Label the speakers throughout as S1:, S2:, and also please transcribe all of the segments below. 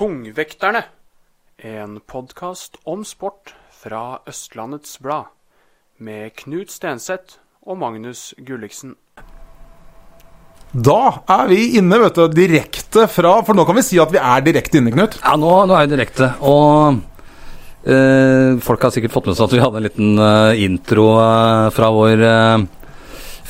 S1: Tungvekterne. En podkast om sport fra Østlandets Blad. Med Knut Stenseth og Magnus Gulliksen.
S2: Da er vi inne, vet du, direkte fra For nå kan vi si at vi er direkte inne, Knut.
S3: Ja, nå, nå er vi direkte. Og eh, folk har sikkert fått med seg at vi hadde en liten eh, intro eh, fra vår eh,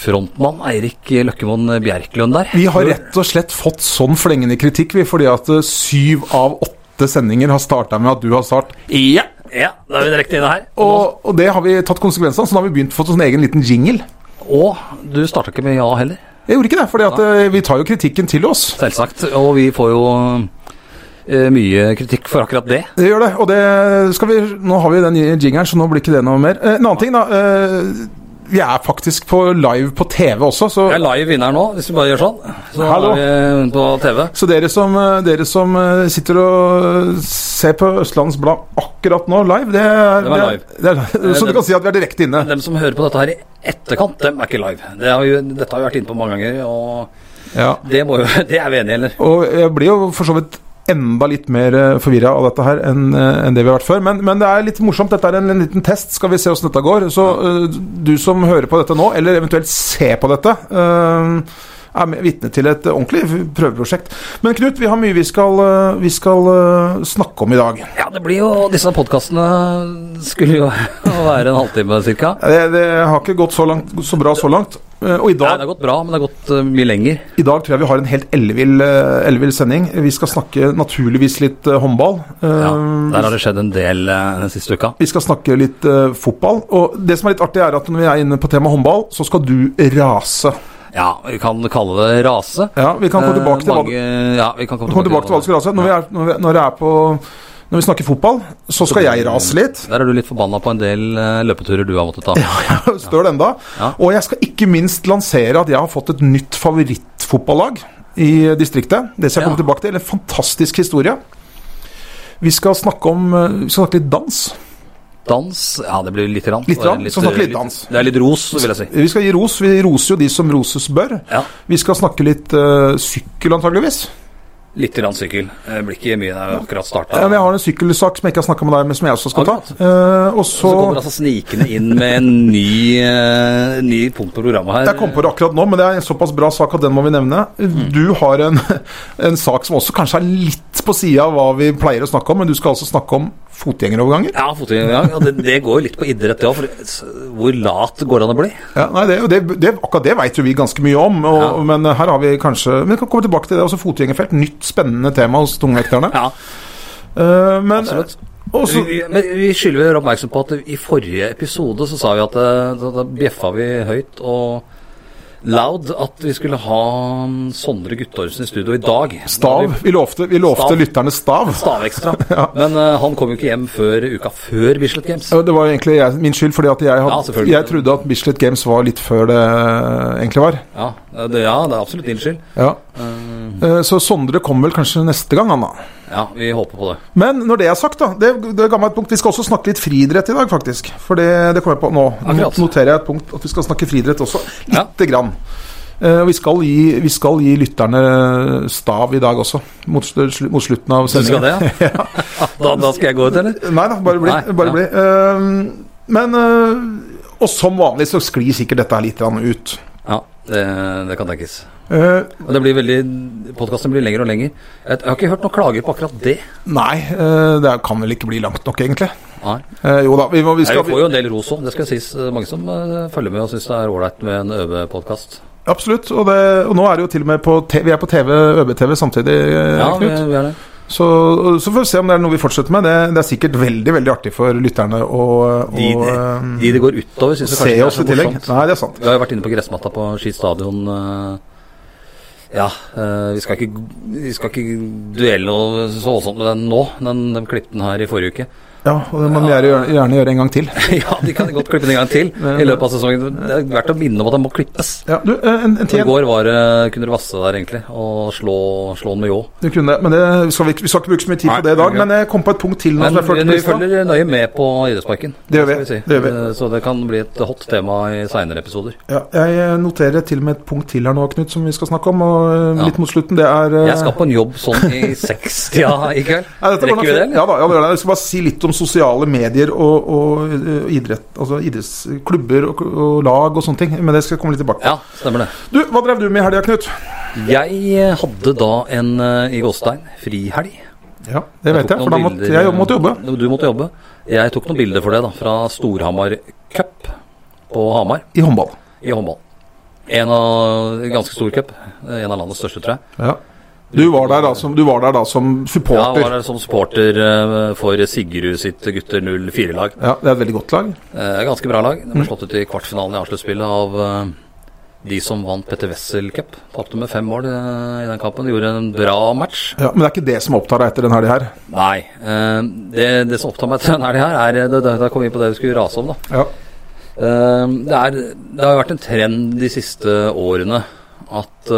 S3: frontmann Eirik Løkkemoen Bjerklund der.
S2: Vi har rett og slett fått sånn flengende kritikk, vi, fordi at eh, syv av åtte sendinger har starta med at du har start. Ja!
S3: Ja, da er vi direkte inne her.
S2: Og, og det har vi tatt konsekvensene av, så nå har vi begynt å få sånn egen liten jingle.
S3: Og du starta ikke med ja heller.
S2: Jeg gjorde ikke det, fordi eh, vi tar jo kritikken til oss.
S3: Selvsagt. Og vi får jo eh, mye kritikk for akkurat det.
S2: Det gjør det, og det skal vi Nå har vi den jingeren, så nå blir ikke det noe mer. En annen ting, da. Eh, vi er faktisk på live på TV også, så
S3: jeg er live inne her nå, hvis vi bare gjør sånn. Så
S2: Hallo.
S3: er vi på TV.
S2: Så dere som, eh, dere som eh, sitter og ser på Østlandets Blad akkurat nå live, det er,
S3: Det live.
S2: Det er, er, så du kan si at vi er direkte inne.
S3: Dem som hører på dette her i etterkant, dem er ikke live. Det har vi, dette har vi vært inne på mange ganger, og
S2: Ja.
S3: det, jo, det er vi enige i, eller?
S2: Og jeg blir jo for så vidt enda litt mer forvirra av dette her eh, enn det vi har vært før. Men, men det er litt morsomt. Dette er en, en liten test. Skal vi se åssen dette går. Så eh, du som hører på dette nå, eller eventuelt ser på dette, eh, er vitne til et ordentlig prøveprosjekt. Men Knut, vi har mye vi skal, eh, vi skal eh, snakke om i dag.
S3: Ja, det blir jo Disse podkastene skulle jo være en halvtime ca.
S2: Det, det har ikke gått så, langt, så bra så langt. Eh, Og i
S3: Nei, det har gått bra, men det har gått uh, mye lenger.
S2: i dag tror jeg vi har en helt ellevill uh, ellevill sending. Vi skal snakke naturligvis litt uh, håndball.
S3: Ja, der har det skjedd en del den siste uka.
S2: Vi skal snakke litt fotball. Og det som er litt artig, er at når vi er inne på temaet håndball, så skal du rase.
S3: Ja, vi kan kalle det rase.
S2: Ja, Vi kan komme
S3: Eh,
S2: tilbake til
S3: mange, ja, vi kan komme
S2: komme tilbake til hva du skal rase. Når vi, er, når, vi, når, det er på, når vi snakker fotball, så skal jeg rase litt.
S3: Der er du litt forbanna på en del eh, løpeturer du har måttet ta.
S2: Jeg Støl enda.
S3: Ja.
S2: Og jeg skal ikke minst lansere at jeg har fått et nytt favorittfotballag i distriktet. Det skal jeg
S3: Ja.
S2: komme tilbake til. En fantastisk historie. Vi skal snakke om eh, Vi skal snakke litt dans.
S3: Dans Ja, det blir lite grann.
S2: Litt grann,
S3: Det er
S2: snakke litt dans.
S3: Det er litt ros, vil jeg si.
S2: Vi skal gi ros. Vi roser jo de som roses bør.
S3: Ja.
S2: Vi skal snakke litt uh, sykkel, antageligvis.
S3: Litt grann sykkel. Det blir ikke mye. når jeg akkurat starta.
S2: Ja, jeg har en sykkelsak som jeg ikke har snakka med deg Men som jeg også skal ta.
S3: Akkurat.
S2: Eh, og
S3: Så
S2: så
S3: kommer altså snikende inn med en ny, uh, ny punkt på programmet her.
S2: Jeg kom på det akkurat nå, men det er en såpass bra sak at den må vi nevne.
S3: Mm.
S2: Du har en, en sak som også kanskje er litt på sida av hva vi pleier å snakke om, men du skal altså snakke om fotgjengeroverganger.
S3: Ja, fotgjengergang. Ja, det, det går jo litt på idrett, det òg. Hvor lat går det an å bli?
S2: Ja, nei, det, det, det, akkurat det vet jo vi ganske mye om, og,
S3: Ja.
S2: men her har vi kanskje vi kan komme tilbake til det. Også fotgjengerfelt. Nytt, spennende tema hos tungvekterne.
S3: Ja,
S2: Uh, men
S3: absolutt.
S2: Også,
S3: Vi, men vi skylder oppmerksom på at i forrige episode så sa vi at eh, da, da bjeffa vi høyt og loud at vi skulle ha Sondre Guttormsen i studio i dag.
S2: Stav. Vi lovte, vi lovte
S3: Stav.
S2: lytterne stav.
S3: Stavekstra. Men uh, han kom jo ikke hjem før uka før Bislett Games.
S2: Ja, Det var egentlig jeg, min skyld, fordi at jeg, had,
S3: ja,
S2: jeg trodde at Bislett Games var litt før det eh, egentlig var.
S3: Ja, det, ja, det er absolutt din skyld.
S2: Ja. Eh, Så Sondre kommer vel kanskje neste gang, han da.
S3: Ja, vi håper på det.
S2: Men når det er sagt, da det, det ga meg et punkt. Vi skal også snakke litt friidrett i dag, faktisk. For det, det kommer jeg på nå.
S3: Akkurat.
S2: noterer jeg et punkt at vi skal snakke friidrett også.
S3: Ja.
S2: Grann. Eh, vi, skal gi, vi skal gi lytterne stav i dag også, mot, mot slutten av
S3: Du skal det, ja? da, da skal jeg gå ut, eller?
S2: Nei da, bare bli.
S3: Nei,
S2: bare
S3: ja.
S2: bli. Eh, men Og som vanlig så sklir sikkert dette her litt ut.
S3: Ja, det, det kan tenkes.
S2: Eh,
S3: Og det blir veldig Podkasten blir lengre og lengre. Jeg, har ikke hørt noen klager på akkurat det.
S2: nei, uh, det kan vel ikke bli langt nok, egentlig.
S3: Nei.
S2: Uh, jo da, vi, må, vi
S3: Nei,
S2: skal
S3: vi får jo en del ros òg, det skal sies. Mange som følger med og syns det er ålreit med en øvepodkast.
S2: Absolutt. Og, det, og nå er det jo til og med på TV, vi er på TV, ØB-TV samtidig,
S3: Ja, vi,
S2: Knut.
S3: vi er det.
S2: Så, så får vi se om det er noe vi fortsetter med. Det, det er sikkert veldig veldig artig for lytterne å,
S3: de,
S2: De,
S3: de det går utover, syns kanskje ikke er så morsomt.
S2: Nei, det er sant.
S3: Vi har jo vært inne på gressmatta på Ski stadion. Ja, eh, vi skal ikke, vi skal ikke duelle så voldsomt med den nå. Den, den klippet her i forrige uke.
S2: Ja, og det må vi gjerne, gjerne gjøre en gang til.
S3: ja, de kan godt klippe den en gang til i løpet av sesongen. Det er verdt å minne om at den må klippes.
S2: Ja, du, eh, en, en
S3: I går var det, kunne du vasse der, egentlig, og slå, slå den med ljå.
S2: Du kunne men det skal vi, vi skal ikke bruke så mye tid på det i dag. Men jeg kom på et punkt til nå
S3: Men
S2: følte
S3: vi følger nøye med på idrettsparken.
S2: Det gjør vi,
S3: si.
S2: det gjør vi.
S3: Eh, Så det kan bli et hot tema i seinere episoder.
S2: Ja, jeg noterer til og med et punkt til her nå, Knut, som vi skal snakke om. Og litt
S3: Ja.
S2: mot slutten. Det er eh,
S3: Jeg skal på en jobb sånn i sekstida i kveld. Rekker vi det, eller?
S2: Ja da, ja. Jeg skal bare si litt om sosiale medier og, og eh, idrett. Altså idrettsklubber og, og lag og sånne ting. Men det skal jeg komme litt tilbake til.
S3: Ja, stemmer det.
S2: Du, hva drev du med i helga, Knut?
S3: Jeg hadde da en uh, i gåstein frihelg.
S2: Ja, det vet
S3: jeg,
S2: jeg, for da måtte
S3: bilder,
S2: jeg måtte jobbe.
S3: eh, Du måtte jobbe. Jeg tok noen bilder for det, da, fra Storhamar Cup på Hamar
S2: I håndball.
S3: i håndball. En av ganske stor cup. En av landets største, tror jeg.
S2: Ja. Du var der da som, du var der da som
S3: Ja,
S2: jeg
S3: var der som supporter eh, for Sigrud sitt gutter 04-lag.
S2: Ja, Det er et veldig godt lag.
S3: Eh, ganske bra lag. De ble slått ut i kvartfinalen i avsluttspillet av eh, de som vant Petter Wessel Cup. Tapte med fem mål eh, i den kampen. De gjorde en bra match.
S2: Ja, Men det er ikke det som opptar deg etter den helga her?
S3: Nei. eh, det, det som opptar meg etter denne helga her, er det, Da kom vi inn på det vi skulle rase om, da.
S2: Ja.
S3: Det, er, det har vært en trend de siste årene at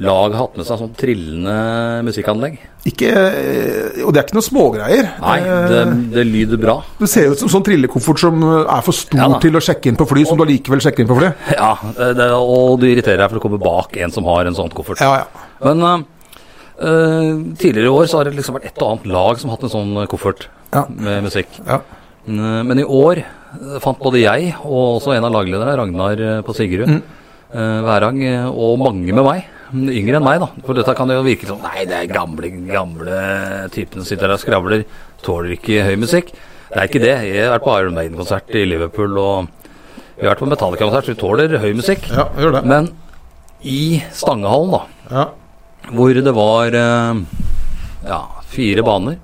S3: lag hatt med seg sånn trillende musikkanlegg.
S2: Ikke, eh, og det er ikke noe smågreier.
S3: Nei, det, det lyder bra.
S2: Det ser ut som sånn trillekoffert som eh, er for stor
S3: Ja
S2: til å sjekke inn på fly, som du allikevel sjekker inn på fly.
S3: Ja, det, og du irriterer deg for å komme bak en som har en sånn koffert.
S2: Ja, ja.
S3: Men eh, tidligere i år så har det liksom vært et og annet lag som har hatt en sånn koffert
S2: Ja.
S3: med musikk.
S2: ja.
S3: Men i år fant både jeg og også en av laglederne, Ragnar på Sigrud,
S2: Mm.
S3: Værang, og mange med meg, yngre enn meg, da. For dette kan jo virke som Nei, det er gamle, gamle typene som sitter der og skravler. Tåler ikke høy musikk. Det er ikke det. Jeg har vært på Iron Maiden-konsert i Liverpool, og vi har vært på Metallica-konsert, så vi tåler høy musikk.
S2: ja gjør det.
S3: Men i Stangehallen, da,
S2: Ja.
S3: hvor det var eh, ja, fire baner.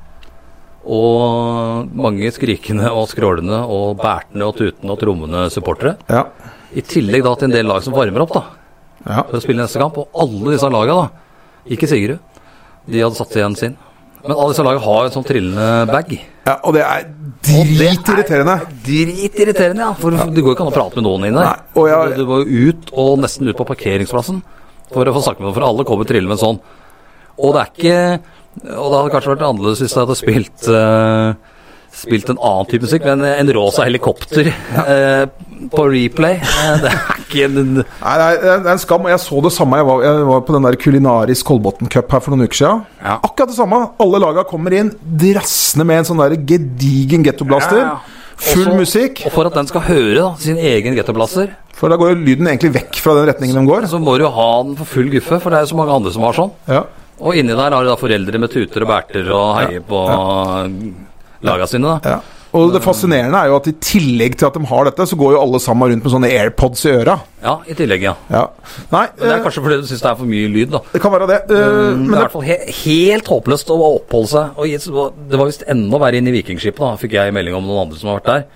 S3: Og mange skrikende og skrålende og bærtende og tutende og trommende supportere.
S2: Ja.
S3: I tillegg da til en del lag som varmer opp da
S2: ja.
S3: for å spille neste kamp. Og alle disse lagene, da, ikke Sigrud, de hadde satt igjen sin. Men alle disse lagene har en sånn trillende bag.
S2: ja og det er
S3: er
S2: dritirriterende.
S3: Dritirriterende, ja. For det går ikke an å prate med noen inne.
S2: Nei, jeg-
S3: Du må jo ut, og nesten ut på parkeringsplassen, for å få snakke med noen. For alle kommer trillende med en sånn. Og det er ikke Og det hadde kanskje vært annerledes hvis jeg hadde spilt eh, Spilt en annen type musikk, men en rosa helikopter eh, på replay eh, Det er ikke en
S2: Nei, det er, det er en skam. og Jeg så det samme. Jeg var, jeg var på den der Kulinarisk Kolbotn Cup her for noen uker siden.
S3: Ja.
S2: Akkurat det samme. Alle laga kommer inn drassende med en sånn der gedigen gettoblaster.
S3: Ja, ja.
S2: Full
S3: Også-
S2: musikk.
S3: Og for at den skal høre da, sin egen gettoblaster,
S2: For da går jo lyden egentlig vekk fra den retningen de går.
S3: så må du jo ha den for full guffe, for det er jo så mange andre som har sånn.
S2: Ja.
S3: Og inni der har du da foreldre med tuter og bærter og heier på laga sine, da.
S2: Ja. Og det fascinerende er jo at i tillegg til at de har dette, så går jo alle sammen rundt med sånne AirPods i øra.
S3: Ja, i tillegg, ja.
S2: Ja. Nei,
S3: Men det er
S2: eh,
S3: kanskje fordi du syns det er for mye lyd, da.
S2: det kan være det.
S3: Mm,
S2: men
S3: det er i hvert fall he helt håpløst å oppholde seg. Og det var visst enda verre inne i Vikingskipet, da, fikk jeg melding om noen andre som har vært der.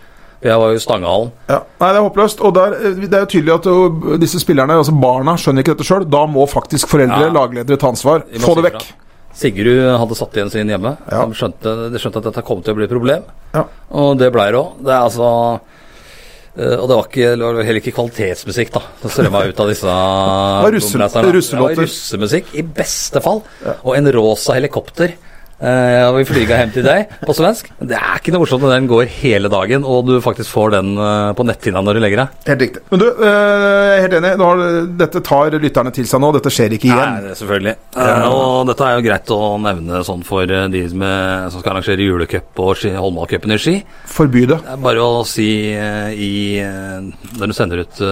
S3: Jeg var jo i Stangehallen.
S2: ja. Nei, det er håpløst. Og der, eh, det er jo tydelig at jo, disse spillerne, altså barna, skjønner ikke dette sjøl. Da må faktisk foreldre,
S3: Ja.
S2: lagledere, ta ansvar. Få det vekk.
S3: fra. Sigurd hadde satt igjen sin hjemme.
S2: Ja.
S3: De, skjønte, de skjønte at dette kom til å bli et problem,
S2: Ja.
S3: og det blei det òg. Det er altså eh, og det var, ikke, det var heller ikke kvalitetsmusikk, da. som strømma ut av disse
S2: russe- russelåter.
S3: Russemusikk, i beste fall. Og en rosa helikopter. Eh, og vi flyga hjem til deg på svensk. Det er ikke noe morsomt når den går hele dagen, og du faktisk får den uh, på netthinna når du legger deg.
S2: Helt riktig. Men du, uh, jeg er helt enig. Har, dette tar lytterne til seg nå. Dette skjer ikke igjen.
S3: Nei, det er selvfølgelig. Og dette er jo greit å nevne sånn for de med, som skal arrangere julecup og ski- i Ski.
S2: Forby det.
S3: Det er bare å si i Når du sender ut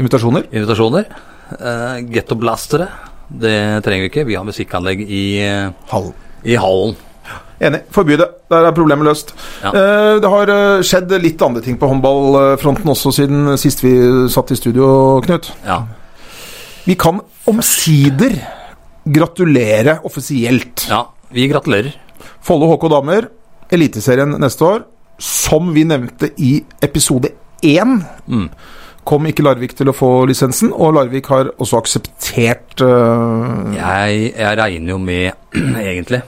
S2: Invitasjoner.
S3: invitasjoner uh, Gettoblastere, det trenger vi ikke. Vi har musikkanlegg i, uh,
S2: Halv.
S3: I hallen.
S2: Enig. Forby det. Der er problemet løst.
S3: Ja.
S2: Eh, det har eh, skjedd litt andre ting på håndballfronten også siden sist vi satt i studio, Knut.
S3: Ja.
S2: Vi kan omsider gratulere offisielt.
S3: ja. Vi gratulerer.
S2: Follo HK Damer, Eliteserien neste år. Som vi nevnte i episode én,
S3: Mm.
S2: kom ikke Larvik til å få lisensen, og Larvik har også akseptert uh...
S3: Jeg, jeg regner jo med, egentlig,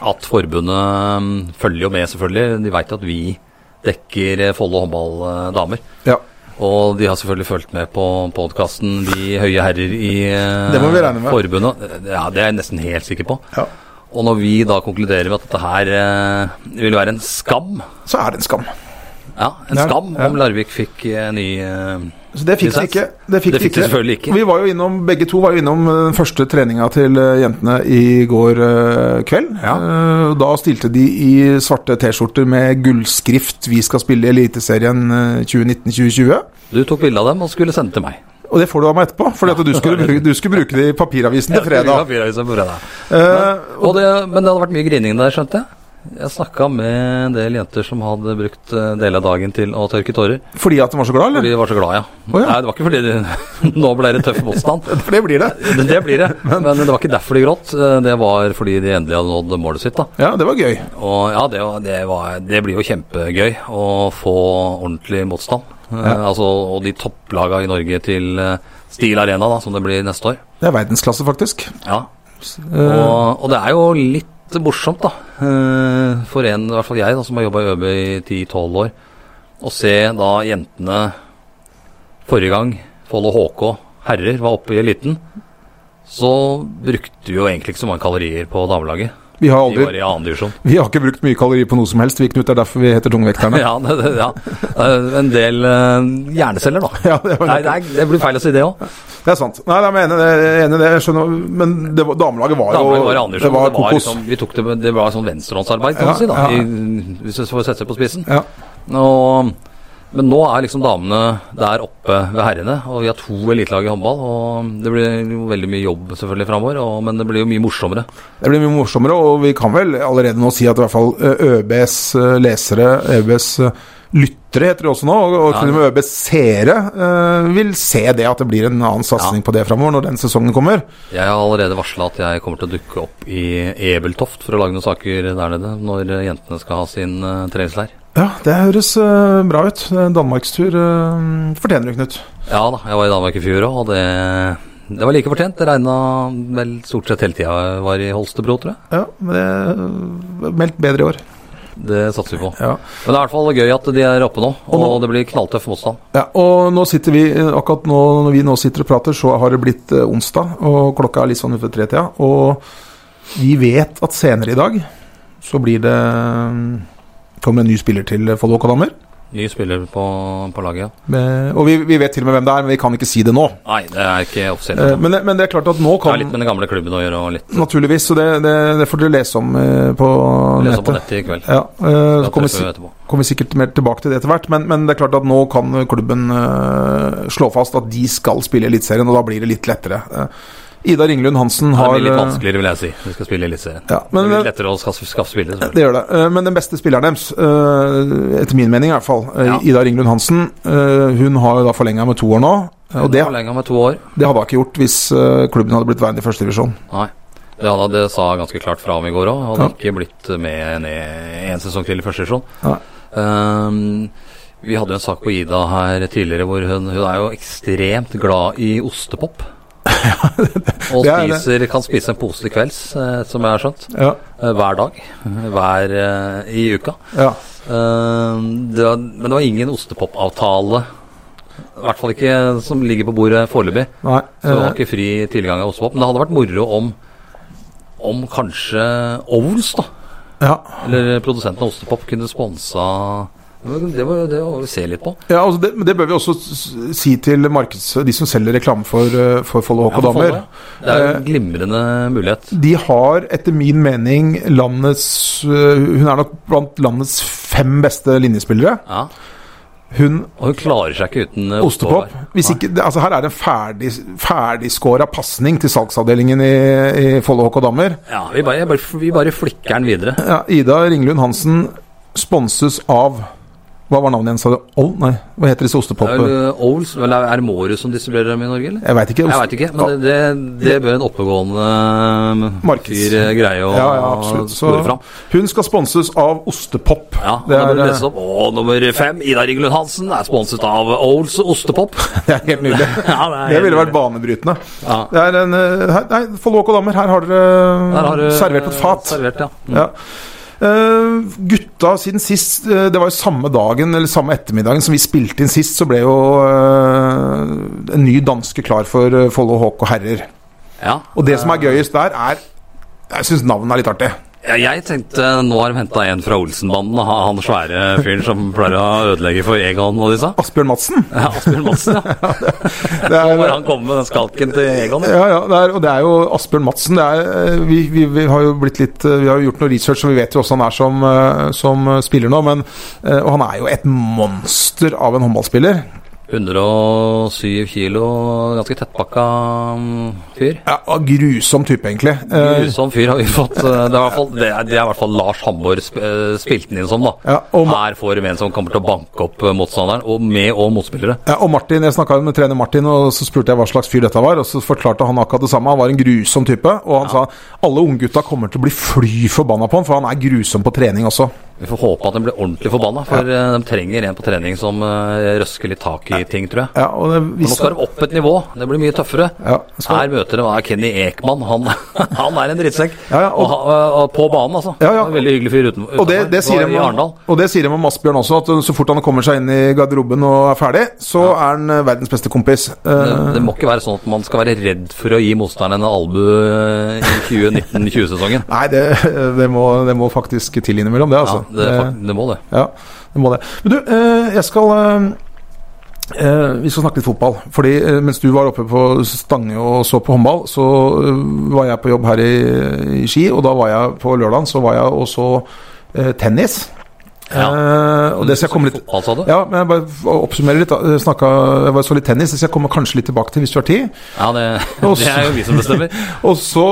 S3: at forbundet mm, følger jo med, selvfølgelig. De veit at vi dekker eh, Follo håndballdamer.
S2: Ja.
S3: Og de har selvfølgelig fulgt med på podkasten De høye herrer i eh,
S2: Det må vi regne med.
S3: forbundet. Ja, det er jeg nesten helt sikker på.
S2: Ja.
S3: Og når vi da konkluderer med at dette her eh, vil være en skam
S2: Så er det en skam.
S3: Ja, en
S2: Ja,
S3: skam om Larvik fikk eh, ny eh,
S2: Så det fikk vi ikke. Det fikk,
S3: Det fikk de selvfølgelig ikke.
S2: Vi var jo innom, begge to var jo innom eh, den første treninga til eh, jentene i går eh, kveld.
S3: Ja.
S2: Eh, Da stilte de i svarte T-skjorter med gullskrift 'Vi skal spille i Eliteserien eh, 2019-2020'.
S3: Du tok bilde av dem og skulle sende til meg.
S2: Og det får du av meg etterpå, for du, du skulle bruke det i papiravisen til fredag.
S3: Ja, Papiravisen på fredag.
S2: Eh,
S3: Og det, men det hadde vært mye grining der, skjønte jeg. Jeg snakka med en del jenter som hadde brukt eh, deler av dagen til å tørke tårer.
S2: fordi at de var så glad, eller?
S3: Fordi de var så glad, ja.
S2: Oh, ja.
S3: Nei, det var ikke fordi de, Nå ble det tøff motstand.
S2: For det blir det.
S3: Det, det blir det. Men det var ikke derfor de gråt. Eh, Det var fordi de endelig hadde nådd målet sitt. da
S2: Ja, det var gøy.
S3: Og ja, det, var, det, var, det blir jo kjempegøy å få ordentlig motstand. Eh,
S2: Ja.
S3: Altså, og de topplaga i Norge til Stil Arena, da, som det blir neste år.
S2: Det er verdensklasse, faktisk.
S3: Ja, og, og det er jo litt morsomt, da. eh, For en, i hvert fall jeg, da, som har jobba i ØB i 10-12 år, å se da jentene Forrige gang Follo HK herrer var oppe i eliten, så brukte vi jo egentlig ikke så mange kalorier på damelaget.
S2: Vi, har aldri,
S3: i
S2: vi har ikke brukt mye kalorier på noe som helst, vi, Knut. Det er derfor vi heter Tungvekterne.
S3: Ja, det, ja. Eh, En del uh, hjerneceller, da.
S2: Ja, det, nei,
S3: Nei, det, blir feil å si det òg.
S2: det er sant. Nei, nei jeg er enig i det. Jeg skjønner, men det var, damelaget var jo
S3: Damelaget var i
S2: Det var kokos.
S3: liksom, vi tok det, det var sånn venstrehåndsarbeid, kan
S2: Ja,
S3: si, da. I, hvis vi får sette det på spissen.
S2: Ja.
S3: Og, men nå er liksom damene der oppe ved herrene, og vi har to elitelag i håndball. Og det blir jo veldig mye jobb selvfølgelig framover, men det blir jo mye morsommere.
S2: Det blir mye morsommere, og vi kan vel allerede nå si at i hvert fall ØBs lesere, ØBs lyttere heter det også nå, og, og
S3: Ja.
S2: og med ØBs seere vil se det at det blir en annen satsing på det framover når den sesongen kommer.
S3: Jeg har allerede varsla at jeg kommer til å dukke opp i Ebeltoft for å lage noen saker der nede når jentene skal ha sin treningsleir.
S2: Ja, det høres eh, bra ut. Eh, Danmarkstur uh, fortjener du, Knut.
S3: Ja da, jeg var i Danmark i fjor òg, og det, det var like fortjent. Det regna vel stort sett hele tida jeg var i Holstebro, tror jeg.
S2: Ja, men det er meldt bedre i år.
S3: Det satser vi på.
S2: Ja.
S3: Men det er i hvert fall gøy at de er oppe nå,
S2: Og
S3: og
S2: nå-
S3: det blir knalltøff motstand.
S2: Ja, og nå sitter vi, eh, akkurat nå når vi nå sitter og prater, så har det blitt eh, onsdag, og klokka er litt sånn utenfor tretida. Og vi vet at senere i dag så blir det kommer en ny spiller til Follo Damer.
S3: Ny spiller på, på laget, ja.
S2: Med- Og vi, vi vet til og med hvem det er, men vi kan ikke si det nå.
S3: Nei, det er ikke offisielt.
S2: Eh, Men, men det er klart at nå kan
S3: Det har litt med den gamle klubben å gjøre, og litt
S2: Naturligvis, så det, det, det får dere lese om eh, på
S3: lese opp på
S2: nettet.
S3: nettet i kveld.
S2: Ja, eh, så kommer,
S3: vi
S2: kommer sikkert mer tilbake til det etter hvert, men, men det er klart at nå kan klubben eh, slå fast at de skal spille Eliteserien, og da blir det litt lettere. Ida Ringlund Hansen har Det
S3: blir litt vanskeligere, vil jeg si. Vi skal spille Eliteserien.
S2: Ja,
S3: det
S2: men,
S3: blir litt lettere å skaffe, skaffe spillere.
S2: det gjør det. Eh, Men den beste spilleren deres, eh, etter min mening i hvert fall, eh,
S3: Ja.
S2: Ida Ringlund Hansen, hun har jo da forlenga med to år nå. Og det,
S3: med to år.
S2: det hadde hun ikke gjort hvis klubben hadde blitt værende i første divisjon.
S3: Nei. Det, det sa ganske klart fra om i går òg. Hadde
S2: Ja.
S3: ikke blitt med ned en sesong til i første divisjon. Ehm, vi hadde jo en sak på Ida her tidligere hvor hun, hun er jo ekstremt glad i ostepop. Og
S2: det er
S3: spiser, kan spise en pose til kvelds, eh, som jeg har skjønt.
S2: Ja,
S3: eh, hver dag. Hver eh, i uka.
S2: ja.
S3: Det var, men det var ingen ostepopavtale. I hvert fall ikke som ligger på bordet foreløpig. Så det var ikke fri tilgang av ostepop. Men det hadde vært moro om Om kanskje Owls, da,
S2: ja.
S3: eller produsenten av ostepop, kunne sponsa Det må vi se litt på.
S2: Ja, altså det, det bør vi også si til markeds, de som selger reklame for, eh, for Follo HK
S3: Ja,
S2: Damer.
S3: Det er en glimrende mulighet.
S2: De har etter min mening landets øh, Hun er nok blant landets fem beste linjespillere.
S3: Ja.
S2: Hun
S3: Og hun klarer seg ikke uten eh,
S2: ostepop. Hvis ikke, altså her er det en ferdig, ferdigskåra pasning til salgsavdelingen i, i Follo HK Damer.
S3: Ja, vi bare, bare, vi bare flikker den videre.
S2: Ja, Ida Ringlund Hansen sponses av Hva var navnet igjen, sa du? Ol? Nei, hva heter disse
S3: ostepopene? er vel er det Mårud som distribuerer dem i Norge, eller?
S2: Jeg veit ikke.
S3: Jeg vet ikke, men det, det, det bør en oppegående um,
S2: Markeds-
S3: fyr uh, greie å
S2: Ja, ja, absolutt. Så
S3: fram.
S2: hun skal sponses av Ostepop.
S3: Ja,
S2: det,
S3: det
S2: er, eh,
S3: opp. Og nummer fem, Ida Ringelund Hansen, er sponset av Ols Ostepop.
S2: det er helt nydelig.
S3: Ja, det er
S2: Det ville vært banebrytende.
S3: Ja.
S2: Det er en eh, Nei, Follo og damer, her har dere servert på et fat.
S3: Servert, ja. Mm.
S2: Ja. Eh, gutta, siden sist uh, Det var jo samme dagen eller samme ettermiddagen som vi spilte inn sist, så ble jo uh, en ny danske klar for uh, Follo HK herrer.
S3: ja.
S2: Og det som er gøyest der, er Jeg syns navnet er litt artig.
S3: Ja, jeg tenkte nå har de henta en fra Olsenbanden, han svære fyren som pleier å ødelegge for Egon og disse.
S2: Asbjørn Madsen.
S3: Ja, Asbjørn Madsen, ja.
S2: Det er,
S3: må han komme med den skalken til Egon. Ja.
S2: ja, det er, og det er jo Asbjørn Madsen. Det er, eh, vi, vi, vi har jo blitt litt eh, Vi har jo gjort noe research, og vi vet jo også han er som, eh, som spiller nå. Men, og han er jo et monster av en håndballspiller.
S3: 107 kilo, ganske tettpakka mm, fyr.
S2: Ja, Grusom type, egentlig. Eh,
S3: Grusom fyr har vi fått. eh, Det er i hvert fall, det er, det er i hvert fall Lars Hamborg eh, spilt den inn som, da.
S2: Ja, og
S3: Her får vi en som kommer til å banke opp motstanderen, og med og motspillere.
S2: Ja, og Martin, Jeg snakka med trener Martin, og så spurte jeg hva slags fyr dette var. Og så forklarte han akkurat det samme. Han var en grusom type. Og han sa alle unggutta kommer til å bli fly forbanna på han, for han er grusom på trening også.
S3: Vi får håpe at de blir ordentlig forbanna, for ja. de trenger en på trening som eh, røsker litt tak i ting, tror jeg.
S2: Ja, og det,
S3: For nå skal de opp et nivå. Det blir mye tøffere.
S2: Ja, skal-
S3: Her møter de Kenny Ekman. Han, han er en drittsekk.
S2: Ja, ja, og-
S3: og, og, på banen, altså.
S2: Ja, ja.
S3: En Veldig hyggelig fyr uten,
S2: Og det, det, sier
S3: utenfor,
S2: de og det sier de om Asbjørn også, at så fort han kommer seg inn i garderoben og er ferdig, så er han eh, verdens beste kompis.
S3: Det,
S2: Eh,
S3: det må ikke være sånn at man skal være redd for å gi motstanderen en albue eh, i 2019-20-sesongen.
S2: nei, det, det, må, det må faktisk til innimellom, det, altså.
S3: Det, det må det.
S2: Ja, det må det. Men du, eh, jeg skal eh, eh, Vi skal snakke litt fotball. Fordi mens du var oppe på Stange og så på håndball, så var jeg på jobb her i, i Ski, og da var jeg på lørdagen så var jeg og så tennis.
S3: Ja.
S2: Eh, og det skal jeg komme litt
S3: Fotball, sa du?
S2: Ja, men jeg bare oppsummerer litt. da. Snakka, jeg var så litt tennis, det skal jeg komme kanskje litt tilbake til hvis du har tid.
S3: Ja, det,
S2: også,
S3: det er jo vi som bestemmer.
S2: Og så,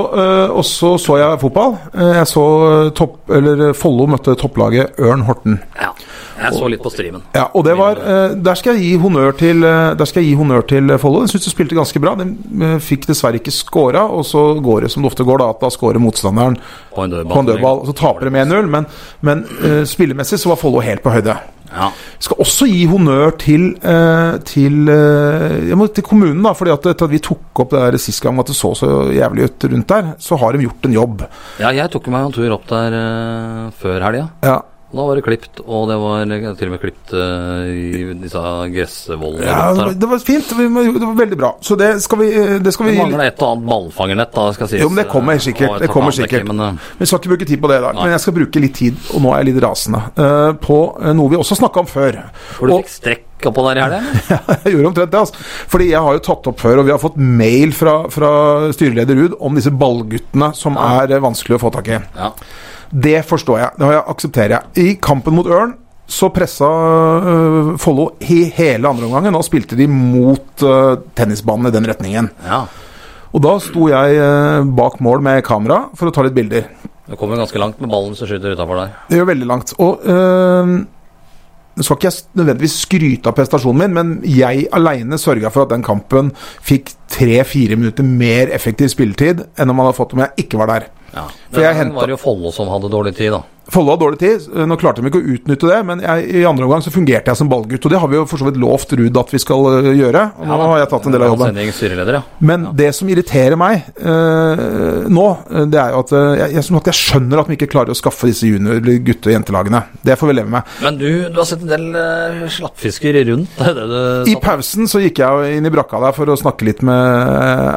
S2: og så så jeg fotball. Eh, jeg så topp, eller Follo møtte topplaget Ørn Horten.
S3: Ja. Jeg så litt på streamen.
S2: Ja, og det var Der skal jeg gi honnør til Der skal jeg gi honnør til Follo. Jeg syns de spilte ganske bra. De eh, fikk dessverre ikke scora, og så går det som det ofte går, da, at da scorer motstanderen
S3: På en dødball.
S2: på en dødball. Så taper de med 1-0, men, men uh, spillemessig så var Follo helt på høyde.
S3: Ja.
S2: Skal også gi honnør til, uh, til, uh, jeg må, til kommunen, da. fordi at etter at vi tok opp det der sist gang, at det så så jævlig ut rundt der, så har de gjort en jobb.
S3: ja, jeg tok meg en tur opp der eh, før helga.
S2: Ja,
S3: Da var det klipt, og det var til og med klipt eh, i disse gressvollene
S2: ja det, var, fint. Det var, veldig bra. Så det skal vi, det skal
S3: Det mangler et og annet ballfangernett, da, skal sies.
S2: Jo, men det kommer sikkert, det kommer sikkert.
S3: Men, eh,
S2: Vi skal ikke bruke tid på det i dag, men jeg skal bruke litt tid, og nå er jeg litt rasende, eh, på eh, noe vi også snakka om før.
S3: for du
S2: Og-
S3: fikk strekk oppå der i helga? ja,
S2: jeg gjorde omtrent det, altså. Fordi jeg har jo tatt opp før, og vi har fått mail fra, fra styreleder Ruud om disse ballguttene som
S3: Ja.
S2: er eh, vanskelig å få tak i.
S3: Ja.
S2: Det forstår jeg, det aksepterer jeg. I kampen mot Ørn så pressa uh, Follo i hele andre omgangen, og spilte de mot uh, tennisbanen i den retningen.
S3: ja.
S2: Og da sto jeg uh, bak mål med kamera for å ta litt bilder.
S3: Du kommer ganske langt med ballen som skyter utafor deg.
S2: Det gjør veldig langt. Og uh, nå skal ikke jeg nødvendigvis skryte av prestasjonen min, men jeg aleine sørga for at den kampen fikk tre-fire minutter mer effektiv spilletid enn om man hadde fått om jeg ikke var der.
S3: Ja.
S2: For jeg hentet-
S3: var det jo Follo som hadde dårlig tid, da.
S2: Follo hadde dårlig tid. Nå klarte de ikke å utnytte det, men jeg, i andre omgang så fungerte jeg som ballgutt. Og det har vi jo for så vidt lovt Ruud at vi skal øh, gjøre. Og nå har jeg tatt en del av jobben.
S3: Ja.
S2: Men det som irriterer meg øh, nå, øh, det er jo at øh, jeg, jeg, jeg skjønner at vi ikke klarer å skaffe disse junior-, eller gutte- og jentelagene. Det får vi leve med.
S3: Men du, du har sett en del uh, slappfisker rundt? Det det
S2: I pausen så gikk jeg inn i brakka der for å snakke litt med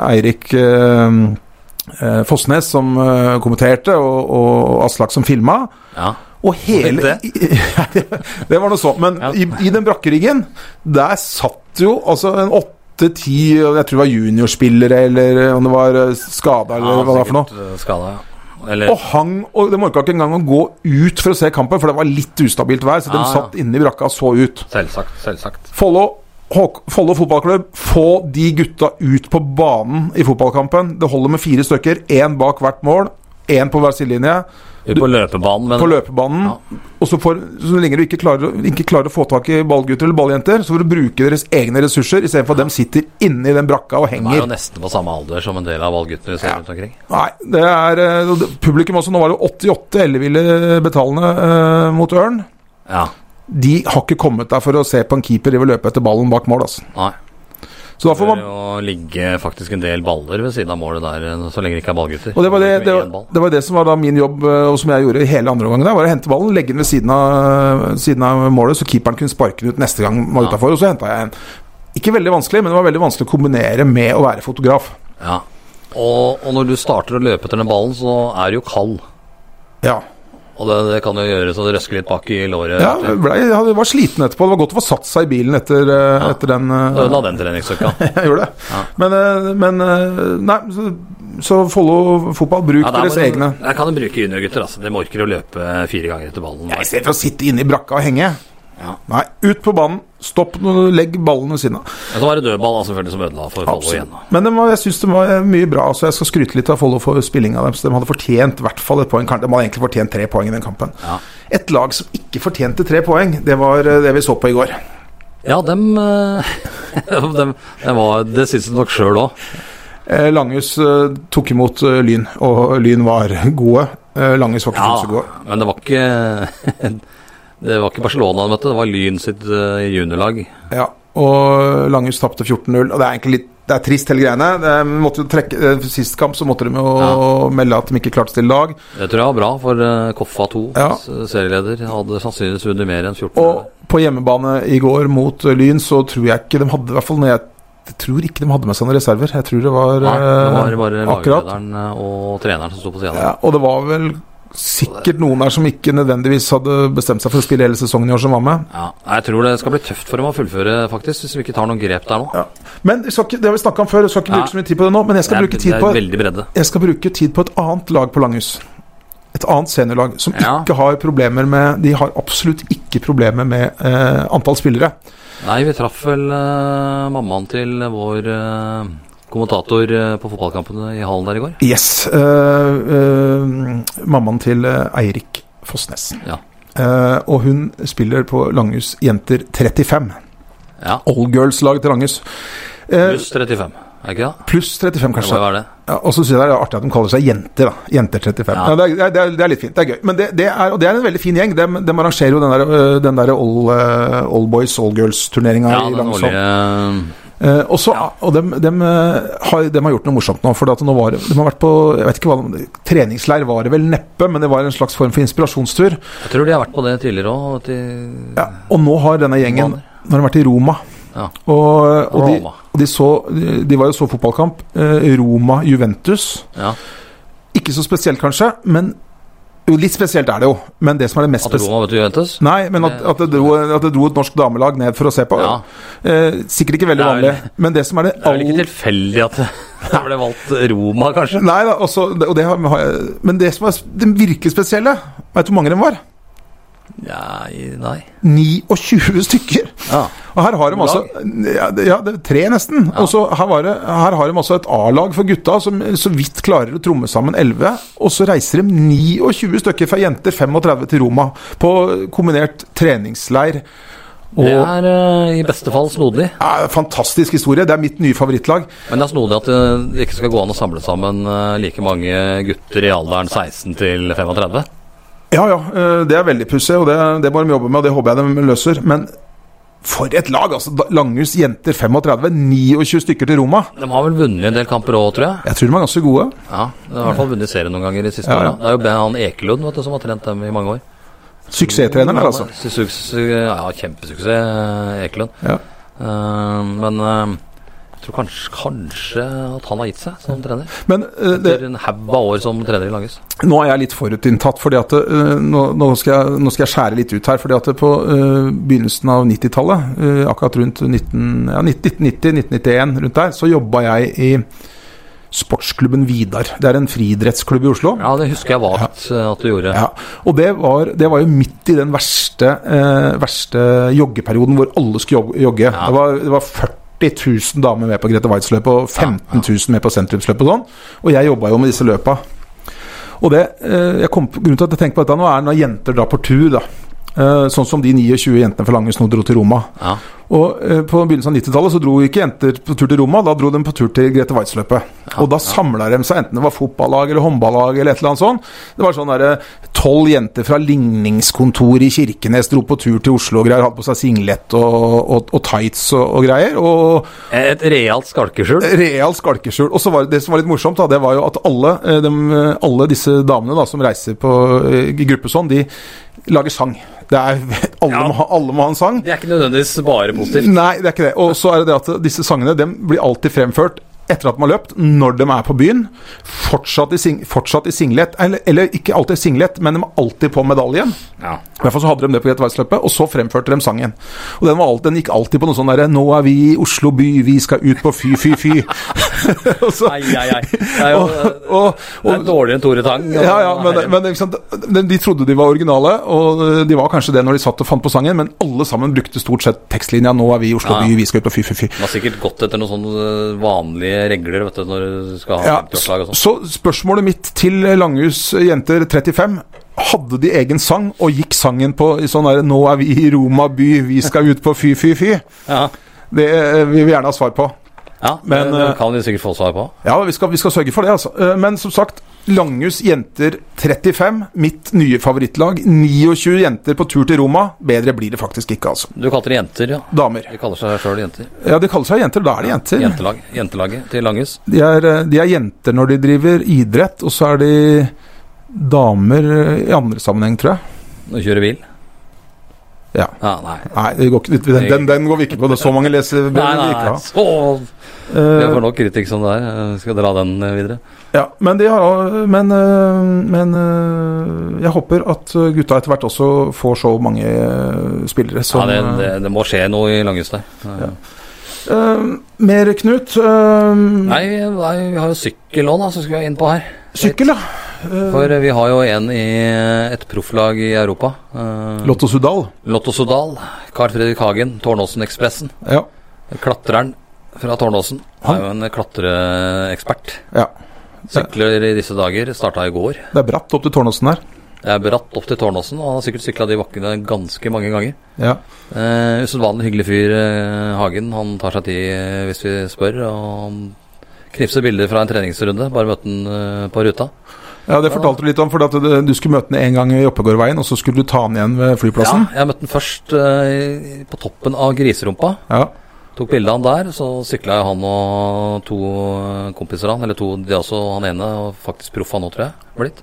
S2: Eirik øh, Fossnes, som øh, kommenterte, og, og Aslak som filma.
S3: Ja.
S2: Og hele Det var noe sånt. Men
S3: Ja.
S2: i, i den brakkeriggen, der satt jo altså en åtte-ti Jeg tror det var juniorspillere, eller om det var eh, skada, eller hva det var for noe.
S3: eh, Skada, ja. Eller
S2: Og hang Og de orka ikke engang å gå ut for å se kampen, for det var litt ustabilt vær. Så de
S3: ja.
S2: satt inne i brakka og så ut.
S3: Selvsagt, selvsagt.
S2: Follo Håk- Follo fotballklubb, få de gutta ut på banen i fotballkampen. Det holder med fire stykker, én bak hvert mål. én på hver sidelinje.
S3: På løpebanen, men
S2: på løpebanen. Og så, får, så lenge du ikke klarer, ikke klarer å få tak i ballgutter eller balljenter, så får du bruke deres egne ressurser istedenfor at de sitter inne i den brakka og
S3: de er
S2: henger.
S3: jo nesten på samme alder som en del av ballguttene
S2: Ja.
S3: rundt omkring.
S2: Nei, det er eh, det- Publikum også. Nå var det 88 elleville betalende eh, mot Ørn.
S3: Ja.
S2: De har ikke kommet der for å se på en keeper de vil løpe etter ballen bak mål. Altså.
S3: Nei.
S2: Så da
S3: Det
S2: får
S3: bør
S2: man
S3: jo ligge faktisk en del baller ved siden av målet der, eh, så lenge det ikke er ballgutter.
S2: Og det var det, det, var, det var det som var da min jobb, eh, og som jeg gjorde hele andre omgang. der, Var å hente ballen, legge den ved siden av, siden av målet, så keeperen kunne sparke den ut neste gang den var
S3: Ja.
S2: utafor. Og så henta jeg en. Ikke veldig vanskelig, men det var veldig vanskelig å kombinere med å være fotograf.
S3: Ja. Og, og når du starter å løpe etter den ballen, så er du jo kald.
S2: Ja.
S3: Og det, det kan jo gjøre så det røsker litt bak i låret.
S2: ja jeg, ble, jeg var sliten etterpå. Det var godt å få satt seg i bilen etter, ja. etter den. Du
S3: Ødela den treningsuka.
S2: jeg gjorde det.
S3: Ja.
S2: Men, eh, men eh, Nei, så, så Follo fotball, bruk
S3: Ja, der
S2: deres egne.
S3: Jeg kan jo bruke juniorgutter. Altså. De orker å løpe fire ganger etter ballen.
S2: Ja, I stedet for å sitte inne i brakka og henge.
S3: Ja.
S2: Nei, ut på banen. Stopp, og legg ballene sine. siden
S3: det var det dødball selvfølgelig som ødela for Follo igjen.
S2: Men det var, jeg syns det var mye bra. Så jeg skal skryte litt av Follo for spillinga deres. De hadde fortjent i hvert fall et poeng. De hadde egentlig fortjent tre poeng i den kampen.
S3: Ja.
S2: Et lag som ikke fortjente tre poeng, det var eh, det vi så på i går.
S3: Ja, dem, eh, dem, dem var, Det syns de nok sjøl òg.
S2: Eh, Langhus eh, tok imot eh, Lyn, og Lyn var gode. Eh, Langhus var ikke
S3: Ja,
S2: så gode.
S3: men det var ikke Det var ikke Barcelona han møtte, det var Lyn sitt eh, juniorlag.
S2: Ja, og Langhus tapte 14-0. Og det er egentlig litt det er trist, hele greiene. De trekke, eh, Sist kamp så måtte de jo melde at de ikke klarte å stille lag.
S3: Det tror jeg var bra, for eh, Koffa 2,
S2: Ja.
S3: serieleder, hadde sannsynligvis vunnet mer enn 14.
S2: Og på hjemmebane i går mot Lyn så tror jeg ikke de hadde I hvert fall når jeg, jeg tror ikke de hadde med seg noen reserver. Jeg tror det var,
S3: Nei, det var bare
S2: akkurat.
S3: laglederen og treneren som sto på sida.
S2: Ja, og det var vel sikkert noen der som ikke nødvendigvis hadde bestemt seg for å spille hele sesongen i år, som var med.
S3: Ja, jeg tror det skal bli tøft for dem å fullføre, faktisk, hvis vi ikke tar noen grep der nå.
S2: Ja. Men vi ikke, det har vi snakka om før, jeg skal ikke bruke så mye tid på det nå. Men jeg skal,
S3: det er,
S2: bruke tid
S3: det
S2: på, jeg skal bruke tid på et annet lag på Langhus. Et annet seniorlag som
S3: Ja.
S2: ikke har problemer med De har absolutt ikke problemer med eh, antall spillere.
S3: Nei, vi traff vel eh, mammaen til vår eh, kommentator eh, på fotballkampene i hallen der i går.
S2: Yes. eh, eh, mammaen til Eirik Fossnes.
S3: Ja.
S2: Og hun spiller på Langhus Jenter 35.
S3: Ja,
S2: All girls-lag til Langhus.
S3: Pluss 35, er ikke det?
S2: Pluss 35,
S3: Det må
S2: kanskje. Ja, og så synes jeg det er artig at de kaller seg jenter. da Jenter 35. Ja.
S3: Ja.
S2: det, er, det, er, det er litt fint. Det er gøy. Men det, det er, og det er en veldig fin gjeng. De, de arrangerer jo den der, den der all, all boys, all girls-turneringa
S3: Ja,
S2: i Eh, og så- og de, de, har, de har gjort noe morsomt nå. For at nå var, de har vært på jeg vet ikke hva, Treningsleir var det vel neppe, men det var en slags form for inspirasjonstur.
S3: Jeg tror de har vært på det tidligere òg.
S2: Ja, og nå har denne gjengen. Nå har de vært i Roma.
S3: Ja.
S2: Og, og, de,
S3: Roma.
S2: og de, så, de, de var jo så fotballkamp. Eh, Roma-Juventus.
S3: Ja.
S2: Ikke så spesielt, kanskje, men jo, litt spesielt er det jo. Men det som er det mest
S3: At
S2: spesielle
S3: Roma møtte Juventus?
S2: Nei, men at, at, det dro, at det dro et norsk damelag ned for å se på.
S3: Ja.
S2: Eh, sikkert ikke veldig
S3: Det vel-
S2: vanlig. Men det som er det
S3: Det er vel ikke tilfeldig at det det ble valgt Roma, kanskje?
S2: Nei da, også, og det men det som er det virkelig spesielle Vet du hvor mange de var?
S3: Ja, nei.
S2: 29 stykker!
S3: Ja.
S2: Og her har de altså ja, ja, tre nesten. Og så her, det, her har de altså et A-lag for gutta som så vidt klarer å tromme sammen 11. Og så reiser de 29 stykker fra jenter 35 til Roma på kombinert treningsleir. Og,
S3: Det er eh, i beste fall snodig.
S2: ja, fantastisk historie. Det er mitt nye favorittlag.
S3: Men det er snodig at eh, det ikke skal gå an å samle sammen eh, like mange gutter i alderen 16 til 35.
S2: Ja, ja, eh, det er veldig pussig, og det, det må de jobbe med, og det håper jeg de løser. Men for et lag! altså Langhus jenter 35, 29 stykker til Roma.
S3: De har vel vunnet en del kamper òg, tror jeg.
S2: Jeg tror de er ganske gode.
S3: Ja, De har i hvert fall vunnet serien noen ganger de siste
S2: Ja, ja.
S3: åra. Det er jo Ben- han Ekelund vet du, som har trent dem i mange år.
S2: Suksesstreneren altså.
S3: Ja, kjempesuksess, Ekelund.
S2: Ja.
S3: Uh, men jeg tror kanskje, kanskje at han har gitt seg som trener.
S2: Men eh, det,
S3: en haug av år som trener i Langhus.
S2: nå er jeg litt forutinntatt, fordi at uh, nå, nå, skal jeg, nå skal jeg skjære litt ut her. fordi at på uh, begynnelsen av 90-tallet, eh, akkurat rundt 19, ja, 1990-1991, rundt der, så jobba jeg i sportsklubben Vidar. Det er en friidrettsklubb i Oslo.
S3: Ja, det husker jeg vagt ja. at du gjorde.
S2: Ja, og det var, det var jo midt i den verste, eh, verste joggeperioden hvor alle skulle jogge. jogge.
S3: Ja.
S2: Det, var, det var 40 000 damer med på Grete Waitz-løpet og 15 000 med på sentrumsløpet og sånn. Og jeg jobba jo med disse løpa. Og det, eh, jeg kom, Grunnen til at jeg tenker på dette nå, er når jenter drar på tur. da sånn som de 29 jentene fra Langes nå dro til Roma.
S3: Ja.
S2: Og eh, På begynnelsen av 90-tallet så dro ikke jenter på tur til Roma, da dro de på tur til Grete Waitz-løpet. og da samla de seg, enten det var fotballag eller håndballag eller et eller annet sånt. Det var sånn derre tolv jenter fra ligningskontoret i Kirkenes dro på tur til Oslo og greier, hadde på seg singlet og, og, og tights og, og greier. Og
S3: Et realt skalkeskjul.
S2: Realt skalkeskjul. Og så var det, som var litt morsomt, da, det var jo at alle, de, eh, alle disse damene da, som reiser på eh, i gruppe sånn, de lager sang. Det er, alle,
S3: Ja.
S2: må ha, alle må ha en sang.
S3: Det er ikke nødvendigvis bare positivt.
S2: Nei, det er ikke det. Og så er det det at disse sangene de blir alltid fremført etter at de har løpt, når de er på byen. Fortsatt i, sing, fortsatt i singlet, eller, eller ikke alltid singlet, men de er alltid på medaljen.
S3: Ja.
S2: I hvert fall så hadde de det på Grete Waitz-løpet, og så fremførte de sangen. Og den, var alt, den gikk alltid på noe sånn derre 'Nå er vi i Oslo by, vi skal ut på fy, fy, fy'. og så,
S3: Ai, ai, ai. Det er jo
S2: og, og,
S3: det er dårligere enn Tore Tang.
S2: ja, ja, men, men sant? de, de trodde de var originale, og de var kanskje det når de satt og fant på sangen, men alle sammen brukte stort sett tekstlinja 'Nå er vi i Oslo
S3: Ja.
S2: by, vi skal ut på fy, fy, fy'.
S3: Man har sikkert gått etter noen sånne vanlige regler vet du, når du skal ha
S2: Ja,
S3: 50-årslag og sånn.
S2: så spørsmålet mitt til Langhus jenter 35 hadde de egen sang, og gikk sangen på sånn der 'Nå er vi i Roma by, vi skal ut på fy, fy, fy'?
S3: Ja,
S2: Det eh, vil vi gjerne ha svar på.
S3: Ja
S2: Men,
S3: det, det
S2: eh,
S3: kan de sikkert få svar på.
S2: Ja, vi skal, vi skal sørge for det, altså. Eh, Men som sagt, Langhus jenter 35, mitt nye favorittlag. 29 jenter på tur til Roma. Bedre blir det faktisk ikke, altså.
S3: Du kalte det jenter, ja.
S2: Damer.
S3: De kaller seg sjøl jenter.
S2: Ja, de kaller seg jenter. Da er de jenter.
S3: Jentelag. Jentelaget til Langhus.
S2: De er, eh, de er jenter når de driver idrett, og så er de damer i andre sammenheng, tror jeg.
S3: Å kjører bil.
S2: Ja.
S3: nei.
S2: Nei, det går ikke, den, den, den går vi ikke på. Det er så mange leser
S3: Nei,
S2: vi
S3: nei,
S2: ikke
S3: Vi
S2: Eh,
S3: får nok kritikk som det er. Jeg skal dra den eh, videre.
S2: ja, men, de har, men, eh, men eh, jeg håper at gutta etter hvert også får så mange eh, spillere som
S3: Ja, det, det, det må skje noe i Langhus.
S2: Ja. Uh, Mer, Knut? Uh,
S3: Nei, nei, vi har jo sykkel òg, da, som skal inn på her.
S2: Sykkel, ja. Uh,
S3: For vi har jo en i et profflag i Europa. Eh,
S2: Lotto Sudal.
S3: Lotto Sudal. Carl Fredrik Hagen, Tårnåsen-ekspressen.
S2: Ja.
S3: Klatreren fra Tårnåsen.
S2: Han-
S3: Er jo en klatreekspert.
S2: ja.
S3: Sykler i disse dager. Starta i går.
S2: Det er bratt opp til Tårnåsen her.
S3: Det er bratt opp til Tårnåsen, og han har sikkert sykla de bakkene ganske mange ganger.
S2: Ja.
S3: Eh, Usedvanlig hyggelig fyr, eh, Hagen. Han tar seg tid eh, hvis vi spør. Og knipser bilder fra en treningsrunde. Bare møte han på ruta.
S2: ja, det fortalte du litt om, for at du, skulle møte han en gang i Oppegårdveien, og så skulle du ta han igjen ved flyplassen.
S3: Ja, jeg møtte han først eh, på toppen av griserumpa.
S2: Ja.
S3: Tok bilde av han der, så sykla han og to eh, kompiser av han, eller to, de også han ene, og faktisk proff han nå, tror jeg, blitt.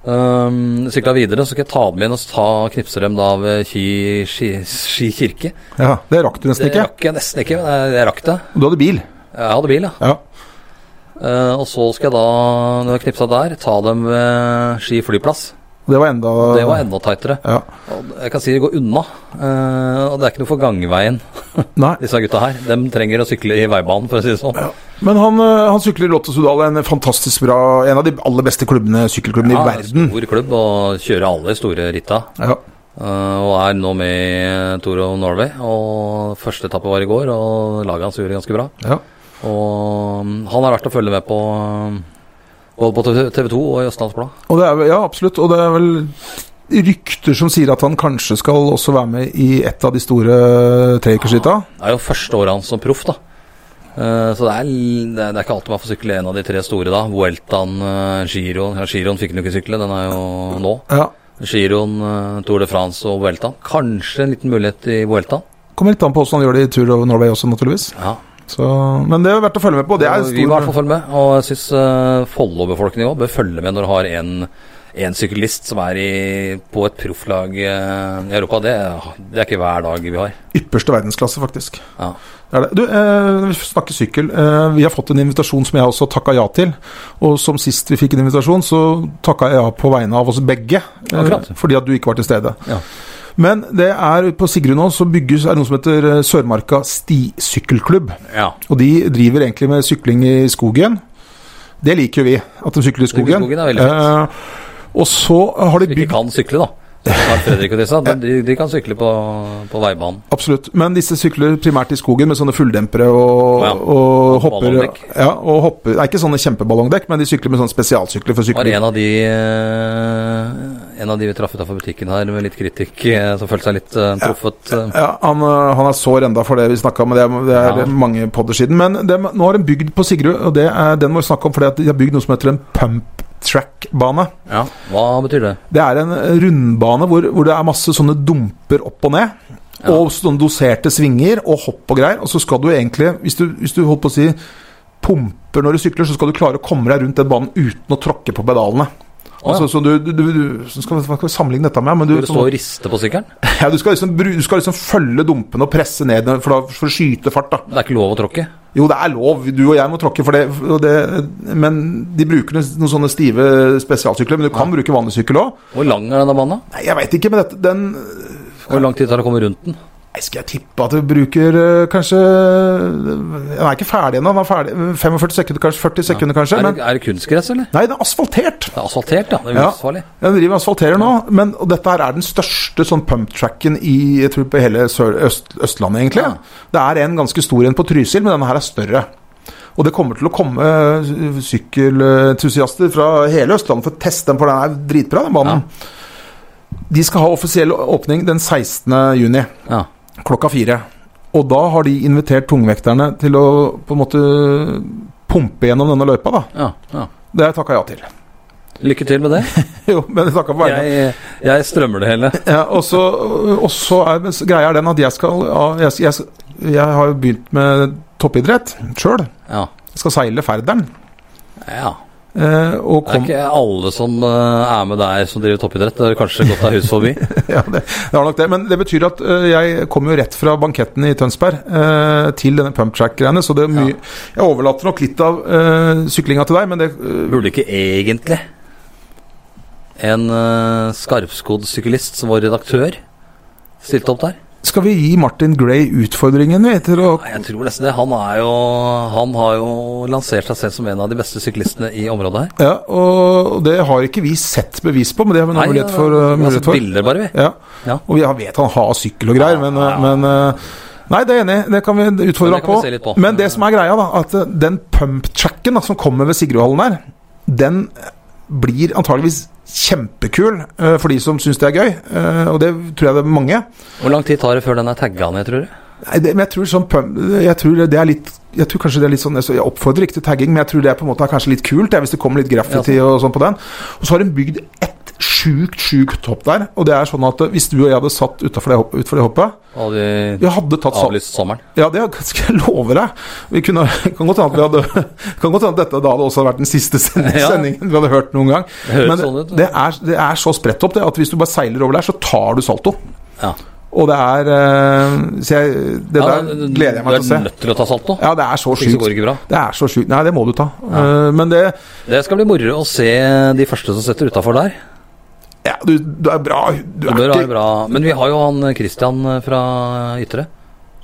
S3: Um, sykla videre, så skal jeg ta dem inn og ta knipse dem da ved Ski, Ski, Ski kirke.
S2: ja. Det rakk du nesten
S3: Det
S2: ikke.
S3: rakk jeg nesten ikke, men jeg, jeg rakk det.
S2: Du hadde bil.
S3: Jeg hadde bil, ja.
S2: Ja.
S3: Uh, og så skal jeg da, når jeg knipsa der, ta dem ved Ski flyplass.
S2: Det var enda
S3: Det var enda tightere.
S2: Ja.
S3: Jeg kan si det går unna. eh, og det er ikke noe for gangveien, disse gutta her. De trenger å sykle i veibanen, for å si det sånn.
S2: Men han, eh, han sykler i Lotto Sudal, en fantastisk bra En av de aller beste klubbene, sykkelklubbene i verden.
S3: Stor klubb og kjører alle store ritta.
S2: Ja.
S3: Eh, og er nå med i Tour of Norway. Og første etappe var i går, og laget hans gjorde det ganske bra.
S2: ja.
S3: Og mm, han er verdt å følge med på både på TV 2 og i
S2: er, vel- ja, absolutt. Og det er vel rykter som sier at han kanskje skal også være med i et av de store treukersritta.
S3: Det er jo første året hans som proff, da. Eh, så det er, det er ikke alltid man får sykle en av de tre store, da. Vueltaen, uh, Giroen Ja, Giroen fikk han jo ikke sykle, den er jo nå.
S2: Ja.
S3: Giroen, eh, Tour de France og Vueltaen. Kanskje en liten mulighet i Vueltaen.
S2: Kommer litt an på hvordan han gjør det i Tour of Norway også, naturligvis.
S3: Ja.
S2: Så, men det er verdt å følge med på. Det er
S3: stor... vi må i hvert fall følge med. Og jeg syns uh, Follo-befolkningen òg bør følge med når du har en, en syklist som er i, på et profflag eh, i Europa. Det, det er ikke hver dag vi har.
S2: ypperste verdensklasse, faktisk.
S3: Ja.
S2: Det det. Du, eh, vi snakker sykkel. Eh, vi har fått en invitasjon som jeg også takka ja til. Og som sist vi fikk en invitasjon, så takka jeg ja på vegne av oss begge. eh, fordi at du ikke var til stede.
S3: Ja.
S2: Men det er på Sigrud nå så bygges er det noe som heter eh, Sørmarka stisykkelklubb.
S3: ja.
S2: Og de driver egentlig med sykling i skogen. Det liker jo vi, at de sykler i skogen.
S3: Skogen er veldig fint.
S2: Eh, og så har de
S3: Som ikke kan sykle, da. Carl Fredrik og disse, de, de kan sykle på, på veibanen.
S2: Absolutt. Men disse sykler primært i skogen med sånne fulldempere og,
S3: Ja.
S2: og hopper. Ja, og hopper Det er ikke sånne kjempeballongdekk, men de sykler med sånne spesialsykler for
S3: var
S2: sykling.
S3: en av de eh, En av de vi traff utafor butikken her med litt kritikk, eh, som følte seg litt uh, truffet. Ja,
S2: Ja, han, han er sår enda for det vi snakka om, det er, det er
S3: Ja.
S2: mange podder siden. Men det, nå har de bygd på Sigrud, og det er, den må vi snakke om, fordi de har bygd noe som heter en pump track-bane.
S3: Ja, Hva betyr det?
S2: Det er en rundbane hvor, hvor det er masse sånne dumper opp og ned.
S3: Ja.
S2: Og sånne doserte svinger og hopp og greier. Og så skal du egentlig, hvis du, hvis du holdt på å si pumper når du sykler, så skal du klare å komme deg rundt den banen uten å tråkke på pedalene.
S3: Ja.
S2: Altså, så du, du, du, du skal, skal sammenligne dette med? Men du,
S3: Skal du stå og riste på sykkelen?
S2: ja, du, skal liksom, du skal liksom følge dumpene og presse ned for, da, for å skyte fart. da
S3: Det er ikke lov å tråkke?
S2: Jo, det er lov. Du og jeg må tråkke for det. Det men de bruker noen, sånne stive spesialsykler. Men du kan bruke vanlig sykkel òg.
S3: Hvor lang er denne banen?
S2: Nei, jeg veit ikke, men dette, den
S3: Hvor lang tid tar det å komme rundt den?
S2: Nei, Skal jeg tippe at du bruker øh, kanskje Den er ikke ferdig ennå. Den er ferdig 45 sekunder, kanskje 40 sekunder, kanskje.
S3: Er det, er det kunstgress, eller?
S2: nei, det er asfaltert.
S3: Det er asfaltert, ja. Det er
S2: Ja. Den driver asfalterer nå. Men, dette her er den største sånn pump-tracken i jeg tror på hele øst, Østlandet, egentlig.
S3: Ja.
S2: Det er en ganske stor en på Trysil, men denne her er større. Og det kommer til å komme øh, sykkelentusiaster fra hele Østlandet for å teste den, for den er dritbra, den banen. De skal ha offisiell åpning den 16. juni
S3: Ja.
S2: Klokka fire. Og da har de invitert tungvekterne til å på en måte pumpe gjennom denne løypa, da.
S3: Ja, ja.
S2: Det har jeg takka ja til.
S3: Lykke til med det.
S2: jo, men jeg takka på vegne
S3: Jeg, jeg strømmer det hele.
S2: ja, Og så er greia er den at jeg skal jeg, jeg, jeg har jo begynt med toppidrett sjøl.
S3: Ja.
S2: Jeg skal seile Færderen.
S3: ja.
S2: Og
S3: Det er ikke alle som uh, er med der som driver toppidrett. Det har kanskje gått deg hus forbi.
S2: ja, det, det har nok det. Men det betyr at uh, jeg kommer jo rett fra banketten i Tønsberg til denne pumptrack-greiene. Så det er mye Jeg overlater nok litt av uh, syklinga til deg, men det
S3: Burde ikke egentlig en uh, skarpskodd syklist som var redaktør stilt opp der?
S2: Skal vi gi Martin Gray utfordringen vi, til å
S3: Jeg tror nesten det. Han, er jo, han har jo lansert seg selv som en av de beste syklistene i området her.
S2: Ja, og det har ikke vi sett bevis på, men det har vi
S3: Nei,
S2: mulighet for.
S3: vi
S2: uh,
S3: har
S2: mulighet
S3: sett bilder bare, vi.
S2: Ja.
S3: Ja.
S2: Og vi vet han har sykkel og greier, men, ja. men uh, Nei, det er enig. Det kan vi utfordre ham på.
S3: vi på.
S2: Men det som er greia, da, at den pump-tracken som kommer ved Sigrudhallen der, den blir antageligvis kjempekul uh, for de som syns det er gøy. Uh, og det tror jeg det er mange.
S3: Hvor lang tid tar det før den er tagga ned, tror du?
S2: Nei, det, men jeg tror sånn Jeg tror det er litt Jeg tror kanskje det er litt sånn Jeg oppfordrer ikke til tagging, men jeg tror det er på en måte kanskje litt kult jeg, hvis det kommer litt graffiti
S3: Ja,
S2: og sånn på den. Og så har hun bygd et sjukt, sjukt hopp der. Og det er sånn at uh, hvis du og jeg hadde satt utafor det, hopp- det hoppet
S3: Hadde vi
S2: hadde tatt
S3: avlyst sommeren?
S2: Ja, det skal jeg love deg. Vi kunne, kan godt hende at dette da hadde også vært den siste sendingen vi hadde hørt noen gang.
S3: Det
S2: Men
S3: sånn ut.
S2: det er, det er så spredt opp det at hvis du bare seiler over der, så tar du salto.
S3: Ja.
S2: Og det er eh, Så jeg, det
S3: Ja,
S2: der gleder jeg meg til å
S3: Du
S2: se.
S3: er nødt til å ta salto.
S2: Ja, det er så sjukt.
S3: det
S2: er så sjukt. Nei, det må du ta. Ja. men det
S3: Det skal bli moro å se de første som setter utafor der.
S2: Ja, du, du er bra. Du
S3: Det
S2: er ikke
S3: bra. Men vi har jo han Christian fra Ytre.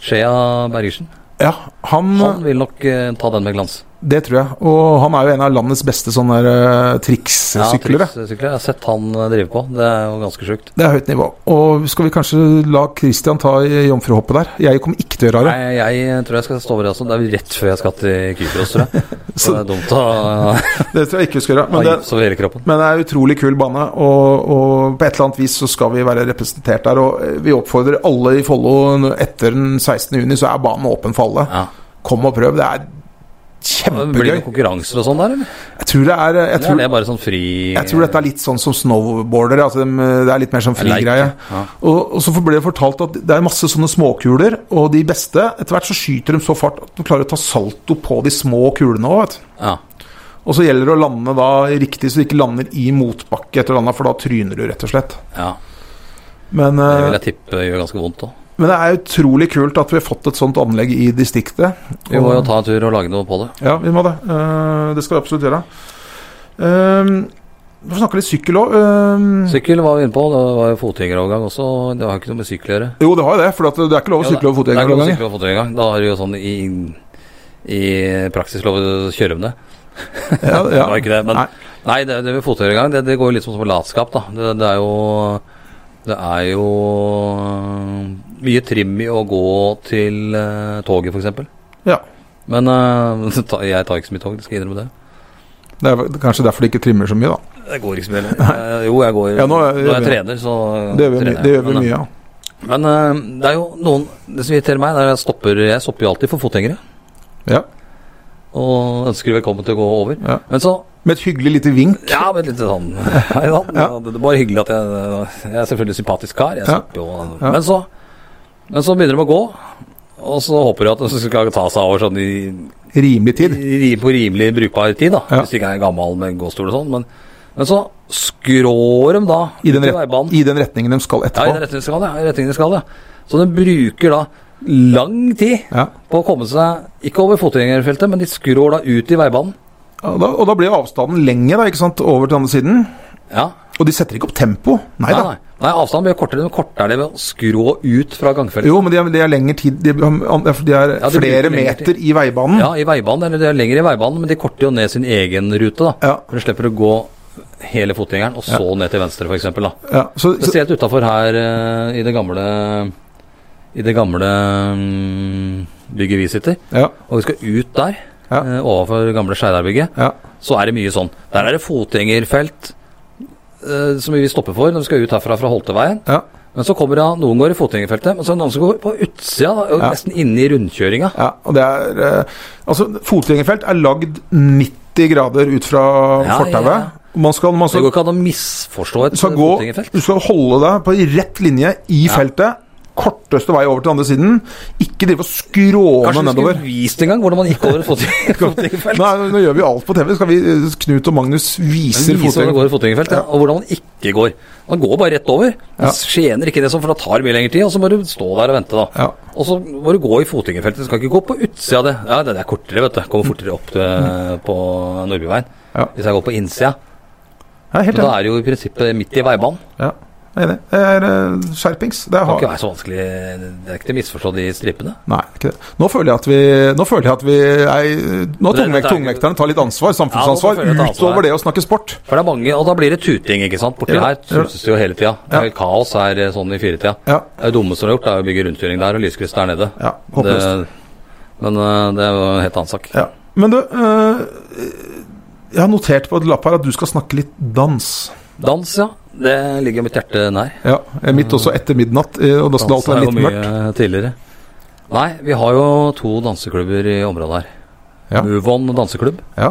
S3: Skjea Bergersen.
S2: Ja, han,
S3: Han vil nok eh, ta den med glans.
S2: Det tror jeg. Og han er jo en av landets beste sånne uh, trikssyklere.
S3: trikssykler. Jeg har sett han eh, drive på. Det er jo ganske sjukt.
S2: det er høyt nivå. Og skal vi kanskje la Christian ta jomfruhoppet der? Jeg kommer ikke til å gjøre det.
S3: Nei, jeg tror jeg skal stå over det også. Det er rett før jeg skal til Kypros, tror jeg. Så det er dumt å
S2: Det tror jeg ikke vi skal gjøre. Men det, men det er en utrolig kul bane, og, og på et eller annet vis så skal vi være representert der. Og eh, vi oppfordrer alle i Follo etter den 16. juni, så er banen åpen for alle.
S3: Ja.
S2: Kom og prøv. Det er
S3: Blir det
S2: kjempegøy.
S3: konkurranser og sånn der, eller?
S2: Jeg tror det er jeg
S3: Eller
S2: tror,
S3: er det bare sånn fri
S2: Jeg tror dette er litt sånn som snowboarder. Altså det er litt mer sånn frigreie.
S3: Ja.
S2: Og, og så ble det fortalt at det er masse sånne småkuler, og de beste Etter hvert så skyter de så fart at de klarer å ta salto på de små kulene òg, vet du.
S3: Ja.
S2: Og så gjelder det å lande da riktig, så du ikke lander i motbakke etter landa, for da tryner du, rett og slett.
S3: ja.
S2: Men,
S3: Det
S2: eh,
S3: vil jeg tippe gjør ganske vondt òg.
S2: Men det er utrolig kult at vi har fått et sånt anlegg i distriktet.
S3: Vi må jo ta en tur og lage noe på det.
S2: Ja, vi må det. Eh, det skal vi absolutt gjøre. Uh, vi får snakke litt sykkel òg.
S3: Sykkel var vi inne på. Det var jo fotgjengerovergang også. Det har ikke noe med sykkel å gjøre.
S2: jo, det har jo det, for det er ikke lov å sykle over
S3: Det er ikke lov å sykle over fotgjengergang. Da har du jo sånn i, i praksis lov å kjøre med det.
S2: Ja,
S3: Det var ikke det, men
S2: Nei.
S3: Nei, det, det med fotgjengerovergang, det, det går jo litt som som latskap, da. Det, det er jo Det er jo mye trim i å gå til uh, toget, f.eks.
S2: Ja.
S3: Men uh, ta- jeg tar ikke så mye tog, det skal jeg innrømme det.
S2: Det er kanskje derfor Det ikke trimmer så mye, da.
S3: Det går ikke så mye. Eh, Jo, jeg går
S2: Ja, nå er-
S3: Når jeg trener, så
S2: Det gjør vi,
S3: trener jeg.
S2: det gjør vi
S3: Men,
S2: mye ja.
S3: Men uh, det er jo noen Det som irriterer meg, er at jeg stopper Jeg stopper jo alltid for fotgjengere.
S2: Ja.
S3: Og ønsker velkommen til å gå over.
S2: Ja.
S3: Men så
S2: Med et hyggelig lite vink.
S3: Ja, men litt sånn Hei sann.
S2: Ja.
S3: Det er bare hyggelig at jeg Jeg er selvfølgelig sympatisk kar. Jeg stopper jo. Men så Men så begynner de å gå, og så håper de at de skal ta seg over sånn i,
S2: Rimelig tid.
S3: i, på rimelig brukbar tid, da.
S2: Ja.
S3: Hvis de ikke er gammel med gåstol og sånn. Men, men så skrår de da
S2: I den, ret. I den retningen de skal etterpå?
S3: Ja, i den retningen de skal, ja. Retningen de skal, ja. Så de bruker da lang tid
S2: Ja.
S3: på å komme seg ikke over fotgjengerfeltet, men de skrår da ut i veibanen.
S2: Og da, og da blir avstanden lenge, da, ikke sant, over til andre siden.
S3: Ja.
S2: Og de setter ikke opp tempo. Nei
S3: Nei,
S2: da.
S3: nei. Nei avstanden blir kortere. De korter det ved å skrå ut fra gangfeltet.
S2: Jo, men de er, de er lengre tid De, de er
S3: Ja,
S2: flere
S3: lengre
S2: meter i veibanen.
S3: Ja, i veibanen, eller de er lenger i veibanen, men de korter jo ned sin egen rute, da.
S2: Ja.
S3: For de slipper å gå hele fotgjengeren, og så ned til venstre, f.eks.
S2: Ja, så, så,
S3: Spesielt utafor her eh, i det gamle I det gamle mm, bygget vi sitter.
S2: ja,
S3: Og vi skal ut der,
S2: Ja.
S3: eh, overfor gamle Skeidarbygget.
S2: ja,
S3: Så er det mye sånn. Der er det fotgjengerfelt eh, som vi vil stoppe for når vi skal ut herfra fra Holteveien.
S2: ja,
S3: Men så kommer det noen går i fotgjengerfeltet, men så er det noen som går på utsida, da, og
S2: Ja.
S3: nesten inne i rundkjøringa.
S2: ja. Og det er uh, Altså, fotgjengerfelt er lagd 90 grader ut fra
S3: Ja,
S2: fortauet.
S3: ja.
S2: Man skal, man
S3: Det går ikke an å misforstå et fotgjengerfelt.
S2: Du skal holde deg på rett linje i feltet. Korteste vei over til andre siden. Ikke drive og skråne
S3: Kanskje vi
S2: nedover.
S3: skulle vist en gang hvordan man gikk over et fotgjeng- fotgjengerfelt.
S2: Nei, nå gjør vi alt på TV. Skal vi, Knut og Magnus viser
S3: fotgjengerfelt, ja. og hvordan man ikke går. Man går bare rett over. Man
S2: Ja.
S3: skjener ikke det som, for det tar mye lengre tid, og så må du stå der og vente, da.
S2: Ja.
S3: Og så må du gå i fotgjengerfeltet. Du skal ikke gå på utsida av det. Ja, det er kortere, vet du. Kommer fortere opp til, på Nordbyveien.
S2: Ja.
S3: Hvis jeg går på innsida.
S2: Helt
S3: da er det jo i prinsippet midt i veibanen.
S2: Ja, jeg er enig. Det er uh, skjerpings. Det
S3: Det kan ikke være så vanskelig. Det er ikke til å misforstå de strippene.
S2: Nei, ikke det. Nå føler jeg at vi Nå føler jeg at vi er, Nå tungvekt,
S3: er-
S2: tungvekterne tar litt ansvar, samfunnsansvar,
S3: jeg ansvar.
S2: utover det å snakke sport.
S3: For det er mange, og da blir det tuting, ikke sant. Borti
S2: Ja,
S3: her suses det jo hele tida. Det
S2: Ja.
S3: er jo kaos her eh, sånn i firetida.
S2: Ja,
S3: Det dummeste de har gjort, er å bygge rundkjøring der og lyskryss der nede.
S2: ja håpløst.
S3: Det, men eh, det er jo en helt annen sak.
S2: Ja. Men du, eh, jeg har notert på et lapp her at du skal snakke litt dans.
S3: Dans, ja. Det ligger mitt hjerte nær.
S2: Ja, Mitt også etter midnatt, eh, og da alltid
S3: er
S2: være litt
S3: mye
S2: mørkt.
S3: tidligere. Nei, vi har jo to danseklubber i området her.
S2: Ja.
S3: Move On danseklubb
S2: Ja,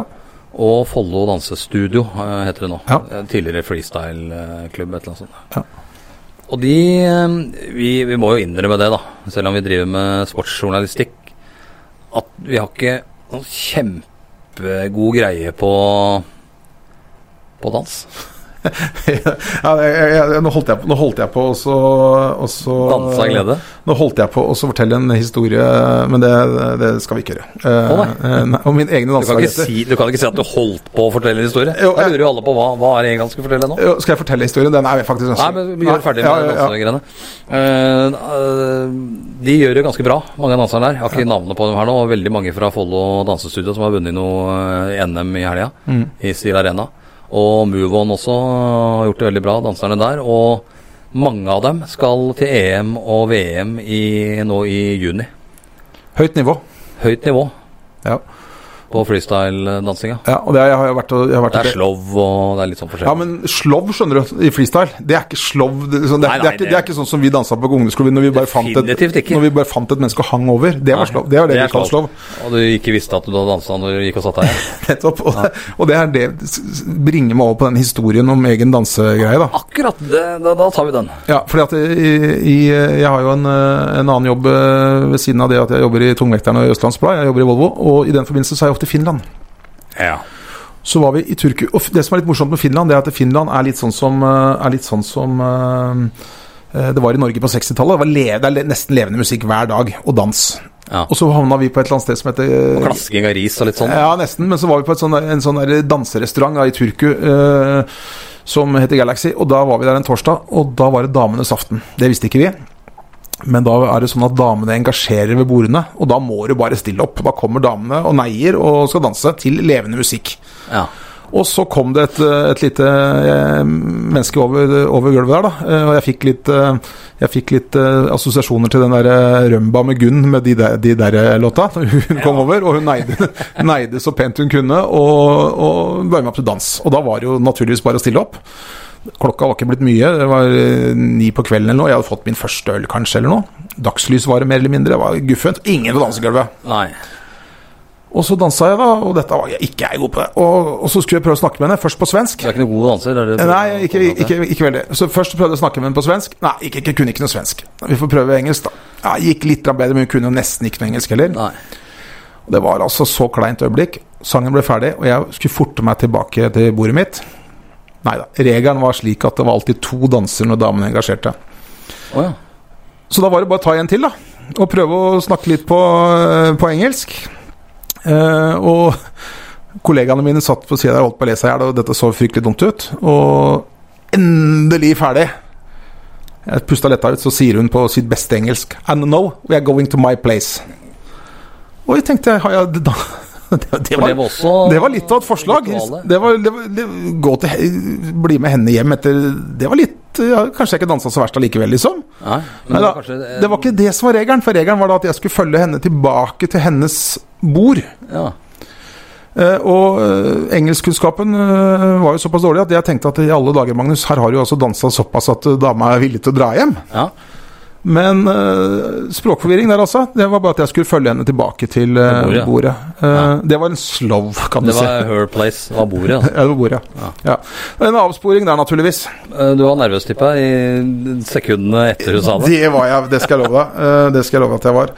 S3: og Follo dansestudio eh, heter det nå.
S2: Ja.
S3: Eh, Tidligere freestyle-klubb, et eller annet sånt.
S2: Ja.
S3: Og de vi, vi må jo innrømme det, da, selv om vi driver med sportsjournalistikk, at vi har ikke noen kjempegod greie på på dans.
S2: Ja jeg, jeg, nå, holdt jeg på, nå holdt jeg på å så,
S3: Danse av glede.
S2: Nå holdt jeg på å fortelle en historie, men det, det skal vi ikke gjøre. Eh,
S3: Å, nei.
S2: Om min egne danseagenter.
S3: si, du kan ikke si at du holdt på å fortelle en historie.
S2: Jo,
S3: jeg,
S2: jeg-
S3: lurer jo alle på hva, hva er det egentlig han skal fortelle nå.
S2: Jo, Skal jeg fortelle historien? Den er faktisk
S3: Nei, men vi gjør ferdig med
S2: ja, ja, ja.
S3: dansegreiene. Eh, de gjør det ganske bra, mange av danserne der. Jeg har ikke navnet på dem her nå. og Veldig mange fra Follo dansestudio som har vunnet noe NM i helga,
S2: Mm.
S3: i Stil Arena. Og Move On også har gjort det veldig bra, danserne der. Og mange av dem skal til EM og VM i, nå i juni.
S2: Høyt nivå.
S3: Høyt nivå
S2: Ja.
S3: På freestyle-dansinga.
S2: ja og det har jeg har vært, jeg har vært
S3: Det er slow og det er litt sånn forskjellig.
S2: Ja, men slov, skjønner du, i freestyle, det er ikke slov. Det, det, det, er,
S3: det-
S2: er ikke sånn som vi dansa på ungdomsskolen når vi bare fant et, når vi bare fant et menneske og hang over. Det var slow. Det var det,
S3: det er
S2: vi kaller slov.
S3: Og du ikke visste at du hadde dansa når du gikk og satt deg?
S2: Nettopp. Og, og det er det bringer meg over på den historien om egen dansegreie, da.
S3: Akkurat! Det, da, da tar vi den.
S2: Ja, fordi at i, i, jeg har jo en, eh, en annen jobb eh, ved siden av det at jeg jobber i Tungvekterne og Østlandsblad. Jeg jobber i Volvo, og i den forbindelse så er jeg ofte i Finland.
S3: Ja.
S2: Så var vi i Turku Og det som er litt morsomt med Finland, det er at Finland er litt sånn som, eh, er litt sånn som eh, eh, det var i Norge på 60-tallet. Det, det er nesten levende musikk hver dag, og dans.
S3: ja.
S2: Og så havna vi på et eller annet sted som heter
S3: Og klasking av ris og litt sånn.
S2: Ja, nesten. Men så var vi på et sånn, en sånn danserestaurant da, i Turku eh, som heter Galaxy. Og da var vi der en torsdag, og da var det damenes aften. Det visste ikke vi. Men da er det sånn at damene engasjerer ved bordene, og da må du bare stille opp. Da kommer damene og neier og skal danse til levende musikk.
S3: Ja.
S2: Og så kom det et, et lite eh, menneske over, over gulvet der, da. Eh, Og jeg fikk litt, eh, jeg fikk litt assosiasjoner til den der Rømba med Gunn med de der, de der låta. Hun kom over, og hun neide, neide så pent hun kunne, og, og ble med opp til dans. Og da var det jo naturligvis bare å stille opp. Klokka var ikke blitt mye, det var eh, ni på kvelden eller noe. Jeg hadde fått min første øl kanskje, eller noe. Dagslys var det mer eller mindre. Det var guffent. Ingen på dansegulvet.
S3: Nei.
S2: Og så dansa jeg, da, og dette var jeg ikke jeg god på. Og, og så skulle jeg prøve å snakke med henne, først på svensk.
S3: Du er ikke noen god danser? Er
S2: Nei, ikke, ikke, ikke veldig. Så først prøvde jeg å snakke med henne på svensk. Nei, ikke, ikke, kunne ikke noe svensk. Vi får prøve engelsk, da. Ja, gikk litt bedre, men hun kunne jo nesten ikke noe engelsk heller.
S3: Nei.
S2: Og Det var altså så kleint øyeblikk. Sangen ble ferdig, og jeg skulle forte meg tilbake til bordet mitt. Nei da. Regelen var slik at det var alltid to dansere når damene engasjerte.
S3: Oh, ja.
S2: Så da var det bare å ta en til, da. Og prøve å snakke litt på, på engelsk. Eh, og kollegaene mine satt på sida der og holdt på å le seg i hjel, og dette så fryktelig dumt ut. Og endelig ferdig. Jeg pusta letta ut, så sier hun på sitt beste engelsk And now we are going to my place. Og jeg tenkte har jeg, da, det, det, var, det var litt av et forslag. Det var, det var, til, bli med henne hjem etter Det var litt ja, Kanskje jeg ikke dansa så verst allikevel, liksom.
S3: Nei, men det
S2: da,
S3: var kanskje
S2: det var ikke det som var regelen. For regelen var da at jeg skulle følge henne tilbake til hennes bord.
S3: Ja.
S2: Uh, og uh, engelskkunnskapen uh, var jo såpass dårlig at jeg tenkte at i alle dager, Magnus, her har du altså dansa såpass at eh, dama er villig til å dra hjem.
S3: ja.
S2: Men uh, språkforvirring der, altså. Det var bare at jeg skulle følge henne tilbake til
S3: uh, bordet, ja.
S2: Eh,
S3: Ja.
S2: Det var en slow, kan
S3: Det
S2: du si.
S3: Det var her place. Det var bordet. Altså.
S2: Ja, det var bordet, ja. ja. En avsporing der, naturligvis.
S3: Du var nervøs, tipper jeg, i sekundene etter hun sa det.
S2: Det var jeg, det skal jeg love deg. Det skal jeg love at jeg var.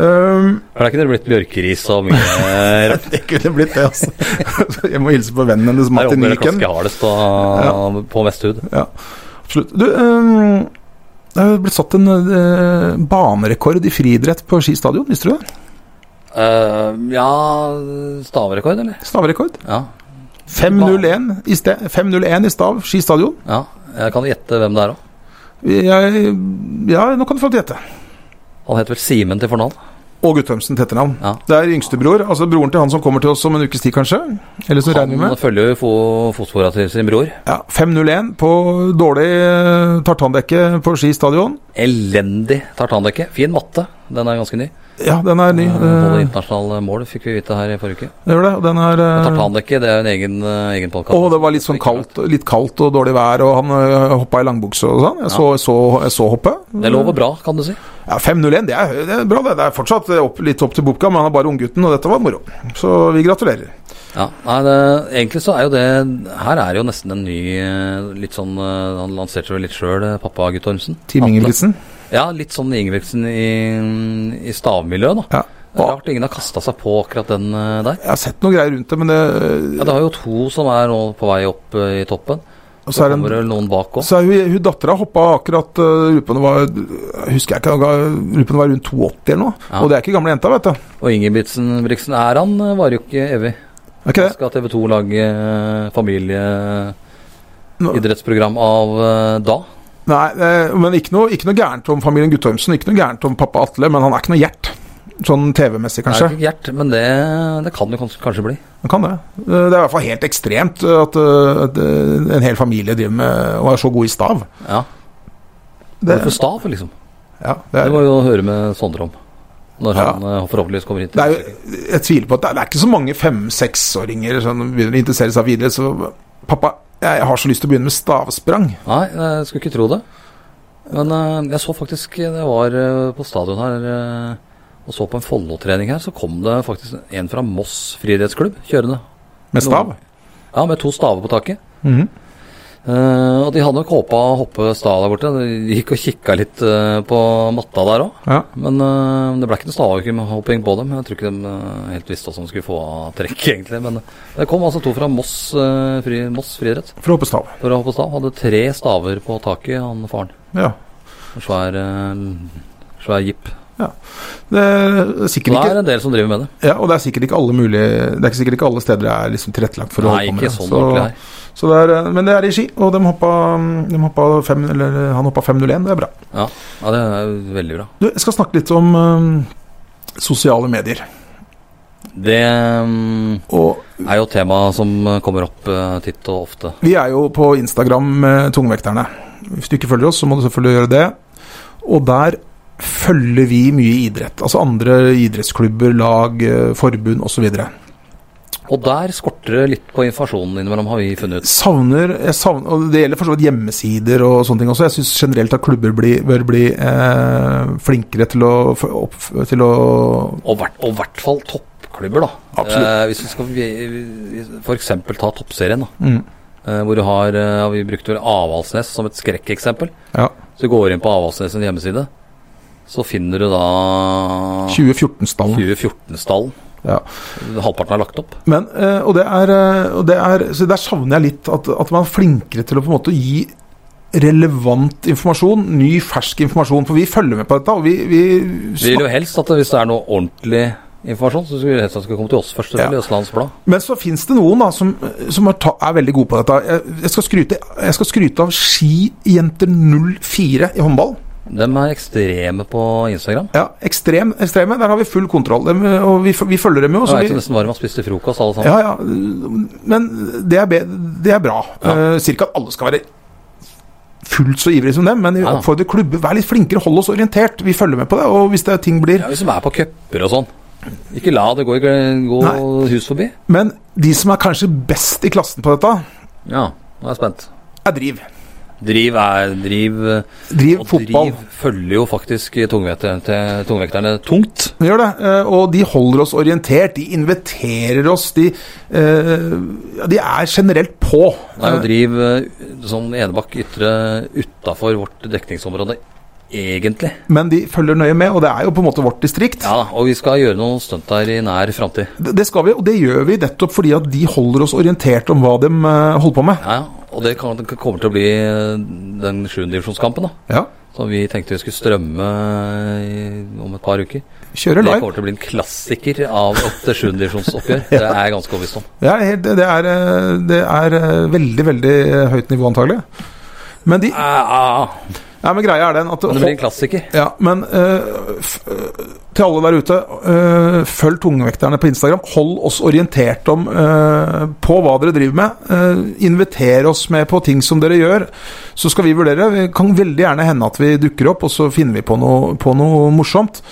S2: Um,
S3: For der kunne det blitt bjørkeris og mye rart.
S2: det kunne blitt det, altså. Jeg må hilse på vennen hennes,
S3: Der
S2: Martin
S3: oppe er jo
S2: Nyken.
S3: klaske hardest og, på Vesthud.
S2: Ja, absolutt. Du, um, det er blitt satt en uh, banerekord i friidrett på Ski stadion, visste du det?
S3: Uh, ja Stavrekord, eller?
S2: Staverekord.
S3: Ja.
S2: 5.01 i, ste- 5.01 i stav, Ski stadion.
S3: ja. Jeg kan gjette hvem det er òg.
S2: Ja, nå kan du få gjette.
S3: Han heter vel Simen til fornavn?
S2: Og Guttormsen til etternavn.
S3: Ja.
S2: Det er yngstebror, altså broren til han som kommer til oss om en ukes tid, kanskje. Eller så regner vi
S3: Han følger jo fo fotspora til sin bror.
S2: Ja, 5.01 på dårlig eh, tartandekke på Ski stadion.
S3: Elendig tartandekke. Fin matte. Den er ganske ny.
S2: Ja, den er ny.
S3: Både Holder
S2: eh,
S3: internasjonale mål, fikk vi vite her i forrige uke.
S2: Det gjør det. Den er Tartandekket,
S3: Tartandekke det er jo en egen, eh, egen podkast.
S2: Og det var litt sånn kaldt, litt kaldt og dårlig vær, og han hoppa i langbukse og sånn. Jeg så, så, jeg så hoppet.
S3: Det lover bra, kan du si.
S2: Ja, 5-0-1, det, det er bra. Det Det er fortsatt opp, litt opp til boka, men han er bare unggutten, og dette var moro. Så vi gratulerer.
S3: Ja, nei, det, Egentlig så er jo det Her er jo nesten en ny eh, Litt sånn eh, Han lanserte vel litt sjøl, pappa Guttormsen.
S2: Team. Ingebrigtsen.
S3: Ja, litt sånn Ingebrigtsen i, i stavmiljøet, da.
S2: Ja.
S3: Det er rart ingen har kasta seg på akkurat den eh, der.
S2: Jeg har sett noe greier rundt det, men det
S3: Ja, Det har jo to som er nå på vei opp eh, i toppen.
S2: Og
S3: Så
S2: er det en
S3: noen bak òg.
S2: så er hun, hun dattera hoppa akkurat uh, om det var Husker jeg ikke, på var rundt 2,80 eller noe.
S3: Ja.
S2: Og det er ikke gamle jenta, vet du.
S3: Og Ingebrigtsen Brigtsen er han, eh, varer jo ikke evig.
S2: Okay.
S3: Skal TV 2 lage eh, familieidrettsprogram av eh, da?
S2: Nei, eh, men ikke noe, ikke noe gærent om familien Guttormsen. Ikke noe gærent om pappa Atle, men han er ikke noe Gjert. Sånn TV-messig,
S3: Det er ikke Gjert, men det, det kan det kanskje, kanskje bli.
S2: Det kan det. Eh, Det er i hvert fall helt ekstremt eh, at, at en hel familie driver med og er så god i stav.
S3: Ja.
S2: Det,
S3: Hvorfor stav, liksom?
S2: ja, det,
S3: Det
S2: er,
S3: må vi jo høre med Sondre om. Når han ja. forhåpentligvis kommer hit.
S2: det er jeg tviler på at det er, det er ikke så mange fem-seksåringer som begynner å interessere seg videre. Så pappa, jeg har så lyst til å begynne med stavsprang.
S3: Nei, jeg skulle ikke tro det. Men eh, jeg så faktisk Det var eh, på stadion her eh, og så på en Follo-trening her, så kom det faktisk en fra Moss friidrettsklubb kjørende.
S2: Med stav.
S3: Ja, med to staver på taket.
S2: Mhm.
S3: Eh, og de hadde nok håpa å hoppe stav der borte. De gikk og kikka litt uh, på matta der òg.
S2: Ja.
S3: Men uh, det ble ikke noe stavhopping på dem. Jeg tror ikke de helt visste hva de skulle få av trekk, egentlig. Men det kom altså to fra Moss, uh, fri, Moss friidrett
S2: For å hoppe stav.
S3: for å hoppe stav. Hadde tre staver på taket, han faren.
S2: Ja.
S3: En svær, svær jeep.
S2: Det er sikkert ikke det
S3: er en del som driver med det.
S2: Ja, og det er sikkert ikke alle mulige Det er ikke sikkert ikke alle steder det er liksom tilrettelagt for å
S3: Nei,
S2: holde på med
S3: ikke
S2: det.
S3: sånn
S2: så det er, eh, men det er i ski, og de hoppa, de hoppa fem, eller, han hoppa 5.01. Det er bra.
S3: Ja, ja det er veldig bra.
S2: Du, jeg skal snakke litt om eh, sosiale medier.
S3: Det mm,
S2: Og
S3: er jo tema som kommer opp uh, titt og ofte.
S2: vi er jo på Instagram med Tungvekterne. Hvis du ikke følger oss, så må du selvfølgelig gjøre det. Og der følger vi mye idrett. Altså andre idrettsklubber, lag, eh, forbund osv.
S3: Og der skorter det litt på informasjonen innimellom, har vi funnet ut.
S2: Savner, jeg savner, og Det gjelder for så vidt hjemmesider og sånne ting også. Jeg syns generelt at klubber bli, bør bli eh, flinkere til å, opp, til å
S3: Og og hvert fall toppklubber, da.
S2: Absolutt.
S3: Eh, hvis vi skal f.eks. ta toppserien, da.
S2: mm,
S3: Eh, hvor du har har Vi brukt Avaldsnes som et skrekkeksempel.
S2: Ja.
S3: Så du går inn på Avaldsnes sin hjemmeside, så finner du da
S2: 2014-stallen.
S3: 2014-stallen.
S2: Ja.
S3: Halvparten er lagt opp.
S2: Men, eh, og det er, eh, og det er Så der savner jeg litt at, at man er flinkere til å på en måte gi relevant informasjon, ny, fersk informasjon. For vi følger med på dette, og vi, vi
S3: Vi vil jo helst at hvis det er noe ordentlig informasjon, så skulle vi helst at det skal komme til oss først. Ja. Blad.
S2: Men så fins det noen da som, som er, er veldig gode på dette. Jeg, jeg, skal skryte, jeg skal skryte av Skijenter 04 i håndball.
S3: De er ekstreme på Instagram.
S2: Ja, ekstrem, Ekstreme. Der har vi full kontroll. Dem, og vi, vi følger dem jo.
S3: Jeg
S2: Så
S3: vet
S2: vi,
S3: nesten hva de har spist til frokost, alle sammen.
S2: ja, ja, men det er, be, det er bra.
S3: Ja.
S2: Uh, Sier at alle skal være fullt så ivrige som dem, men vi
S3: Ja
S2: oppfordrer klubber vær litt flinkere, hold oss orientert. Vi følger med på det. Og hvis det er ting blir
S3: Ja, Hvis de er på cuper og sånn. Ikke la det gå, gå hus forbi.
S2: Men de som er kanskje best i klassen på dette,
S3: Ja, nå er jeg spent.
S2: er Driv.
S3: Driv er Driv
S2: Driv
S3: Og
S2: fotball.
S3: Driv følger jo faktisk tungvekterne, tungt.
S2: De gjør det, eh, og de holder oss orientert. De inviterer oss. De, eh, de er generelt på.
S3: Nei, og
S2: Eh,
S3: Driv sånn Enebakk ytre utafor vårt dekningsområde, egentlig.
S2: Men de følger nøye med, og det er jo på en måte vårt distrikt.
S3: Ja og vi skal gjøre noen stunt der i nær framtid.
S2: Det det skal vi, og det gjør vi nettopp fordi at de holder oss orientert om hva de holder på med.
S3: Ja. Og det, kan, kommer til å bli den den sjuendedivisjonskampen, da.
S2: Ja,
S3: Som vi tenkte vi skulle strømme i, om et par uker.
S2: Kjører
S3: Det kommer til å bli en klassiker av et sjuendedivisjonsoppgjør. Det er jeg ganske overbevist om.
S2: Det er, helt, det er, eh, det er eh, veldig, veldig høyt nivå, antagelig. Men, de,
S3: Ah,
S2: ja, men greia er den at
S3: det blir en klassiker.
S2: Ja, men eh, eh, til alle der ute, eh, følg tungvekterne på Instagram. Hold oss orientert om på hva dere driver med. Inviter oss med på ting som dere gjør, så skal vi vurdere. Det kan veldig gjerne hende at vi dukker opp, og så finner vi på noe, på noe morsomt.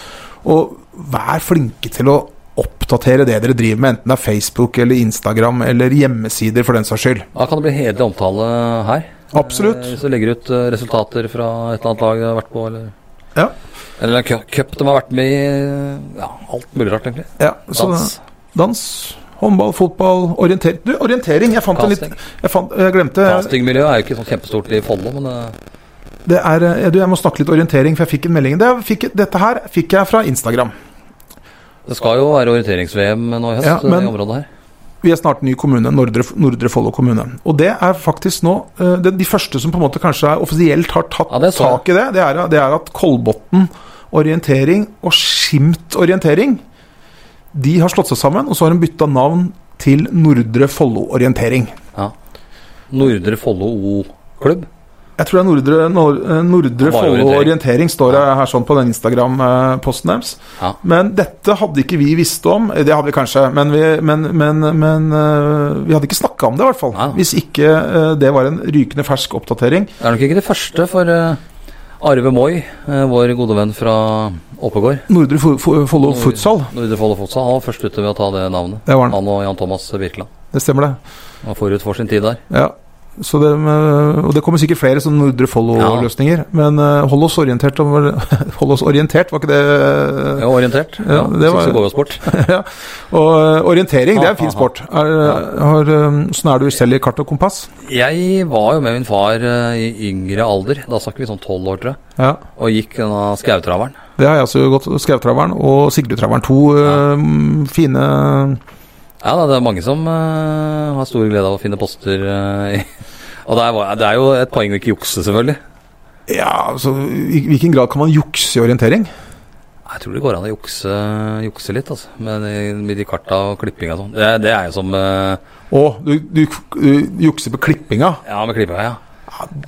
S2: Og vær flinke til å oppdatere det dere driver med, enten det er Facebook eller Instagram eller hjemmesider for den saks skyld.
S3: Da kan det bli hederlig omtale her.
S2: Absolutt.
S3: Eh, Hvis du legger ut eh, resultater fra et eller annet lag du har vært på, eller
S2: Ja.
S3: Eller en cu- cup de har vært med i. Ja, alt mulig rart, egentlig.
S2: Ja,
S3: Dans.
S2: dans, håndball, fotball, orientering Du, orientering! Jeg fant en litt. Jeg, fant, jeg glemte
S3: Castingmiljøet er jo ikke sånn kjempestort i Follo, men eh,
S2: Det er, du, jeg må snakke litt orientering, for jeg fikk en melding. Det fikk, dette her fikk jeg fra Instagram.
S3: det skal jo være orienterings-VM nå i høst
S2: Ja, men-
S3: i området her.
S2: Vi er snart ny kommune, Nordre, Nordre Follo kommune. Og det er faktisk nå eh, det, De første som på en måte kanskje offisielt har tatt
S3: Ja,
S2: tak i det, det er, det er at Kolbotn orientering og Skimt orientering De har slått seg sammen, og så har de bytta navn til Nordre Follo orientering.
S3: Ja. Nordre Follo O-klubb.
S2: Jeg tror det er Nordre, Nor- eh, Nordre Follo
S3: orientering.
S2: står det her sånn på den Instagram-posten deres.
S3: Ja.
S2: Men dette hadde ikke vi visst om. Det hadde vi kanskje, men vi, men, men, men, vi hadde ikke snakka om det, i hvert fall.
S3: Ja.
S2: Hvis ikke det var en rykende fersk oppdatering.
S3: Det er nok ikke det første for eh, Arve Moi, eh, vår gode venn fra Oppegård.
S2: Nordre Fo- Fo- Follo Futsal,
S3: Nordre Follo Futsal. Han var først ute ved å ta det navnet.
S2: det var den.
S3: Han og Jan Thomas Birkeland.
S2: Det stemmer, det.
S3: Han forut for sin tid der.
S2: Ja. Så det, og det kommer sikkert flere sånne Nordre Follo-løsninger. Men øh, hold oss orientert om Hold oss orientert, var ikke det
S3: Ja, orientert.
S2: Ja,
S3: Ja,
S2: det var-
S3: Så går bort.
S2: ja. Og øh, orientering, det er en fin sport. Er, har, Sånn er du selv i kart og kompass?
S3: Jeg var jo med min far eh, i yngre alder, da snakker vi sånn tolv år, tror jeg,
S2: Ja.
S3: og gikk denne skautraveren.
S2: Det har jeg også gått. Skautraveren og Sigurdtraveren. To øh, fine
S3: Ja, det er mange som uh, har stor glede av å finne poster. Uh, og det er, det er jo et poeng å ikke jukse, selvfølgelig.
S2: Ja, altså I hvilken grad kan man jukse i orientering?
S3: Jeg tror det går an å jukse, jukse litt, altså. Med, de- med de karta og klippinga og sånn. Det, det er jo som uh,
S2: Å, du, du, du jukser på klippinga?
S3: Ja, med klippinga, ja.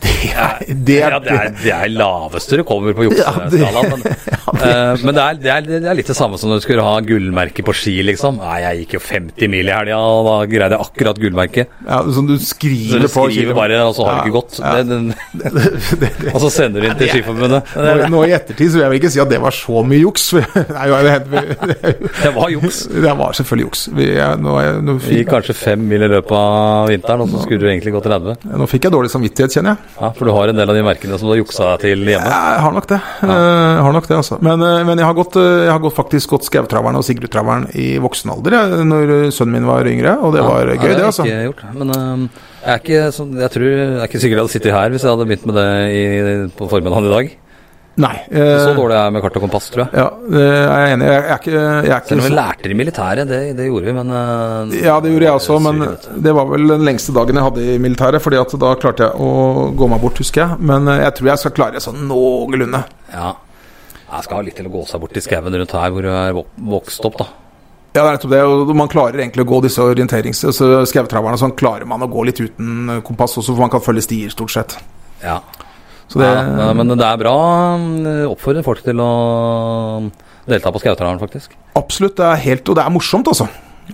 S2: Det er, det er,
S3: Ja, det er, det er laveste du kommer på jukseskalaen. men, uh, men det, er, det, er, litt det samme som når du skulle ha gullmerke på ski, liksom. Nei, jeg gikk jo 50 mil i helga, og da greide jeg akkurat gullmerket.
S2: ja, Som du skriver
S3: du
S2: på
S3: skriver bare, og så har det ikke gått. Og så sender du inn til Skiforbundet.
S2: Nå, nå i ettertid så vil jeg vel ikke si at det var så mye juks. Det,
S3: det var juks.
S2: det var selvfølgelig juks. Vi, nå, nå,
S3: Vi gikk kanskje fem mil i løpet av vinteren, og så skulle du egentlig gå 30.
S2: nå fikk jeg dårlig samvittighet, kjenner jeg.
S3: Ja, For du har en del av de merkene som du har juksa til hjemme.
S2: Jeg har nok det. Eh, har nok det altså. Men, eh, men jeg har gått, eh, jeg har gått faktisk gått Skautraveren og Sigrudtraveren i voksen alder, jeg, når sønnen min var yngre, og det var
S3: Ja,
S2: gøy,
S3: ja,
S2: det, altså.
S3: har jeg ikke gjort. Men jeg er ikke sånn Jeg tror Jeg er ikke sikker jeg hadde sittet her hvis jeg hadde begynt med det i, på formiddagen i dag.
S2: Nei.
S3: Så
S2: eh,
S3: dårlig er jeg med kart og kompass, tror jeg.
S2: Ja, det er jeg enig. Jeg, jeg er ikke, jeg er
S3: Selv om vi lærte det i militæret, det, det gjorde vi, men øh,
S2: Ja, det gjorde jeg også, men det var vel den lengste dagen jeg hadde i militæret, fordi at da klarte jeg å gå meg bort, husker jeg. Men eh, jeg tror jeg skal klare det sånn noenlunde.
S3: Ja. Jeg skal ha litt til å gå seg bort i skauen rundt her hvor du er vokst opp, da.
S2: Ja, det er nettopp det. og Man klarer egentlig å gå disse orienterings... Altså, Skautraverne sånn klarer man å gå litt uten eh, kompass også, for man kan følge stier, stort sett.
S3: Ja.
S2: Så det,
S3: ja, men det er bra. øh, Oppfordrer folk til å delta på Skautraveren, faktisk.
S2: Absolutt. Det er helt Og det er morsomt, altså.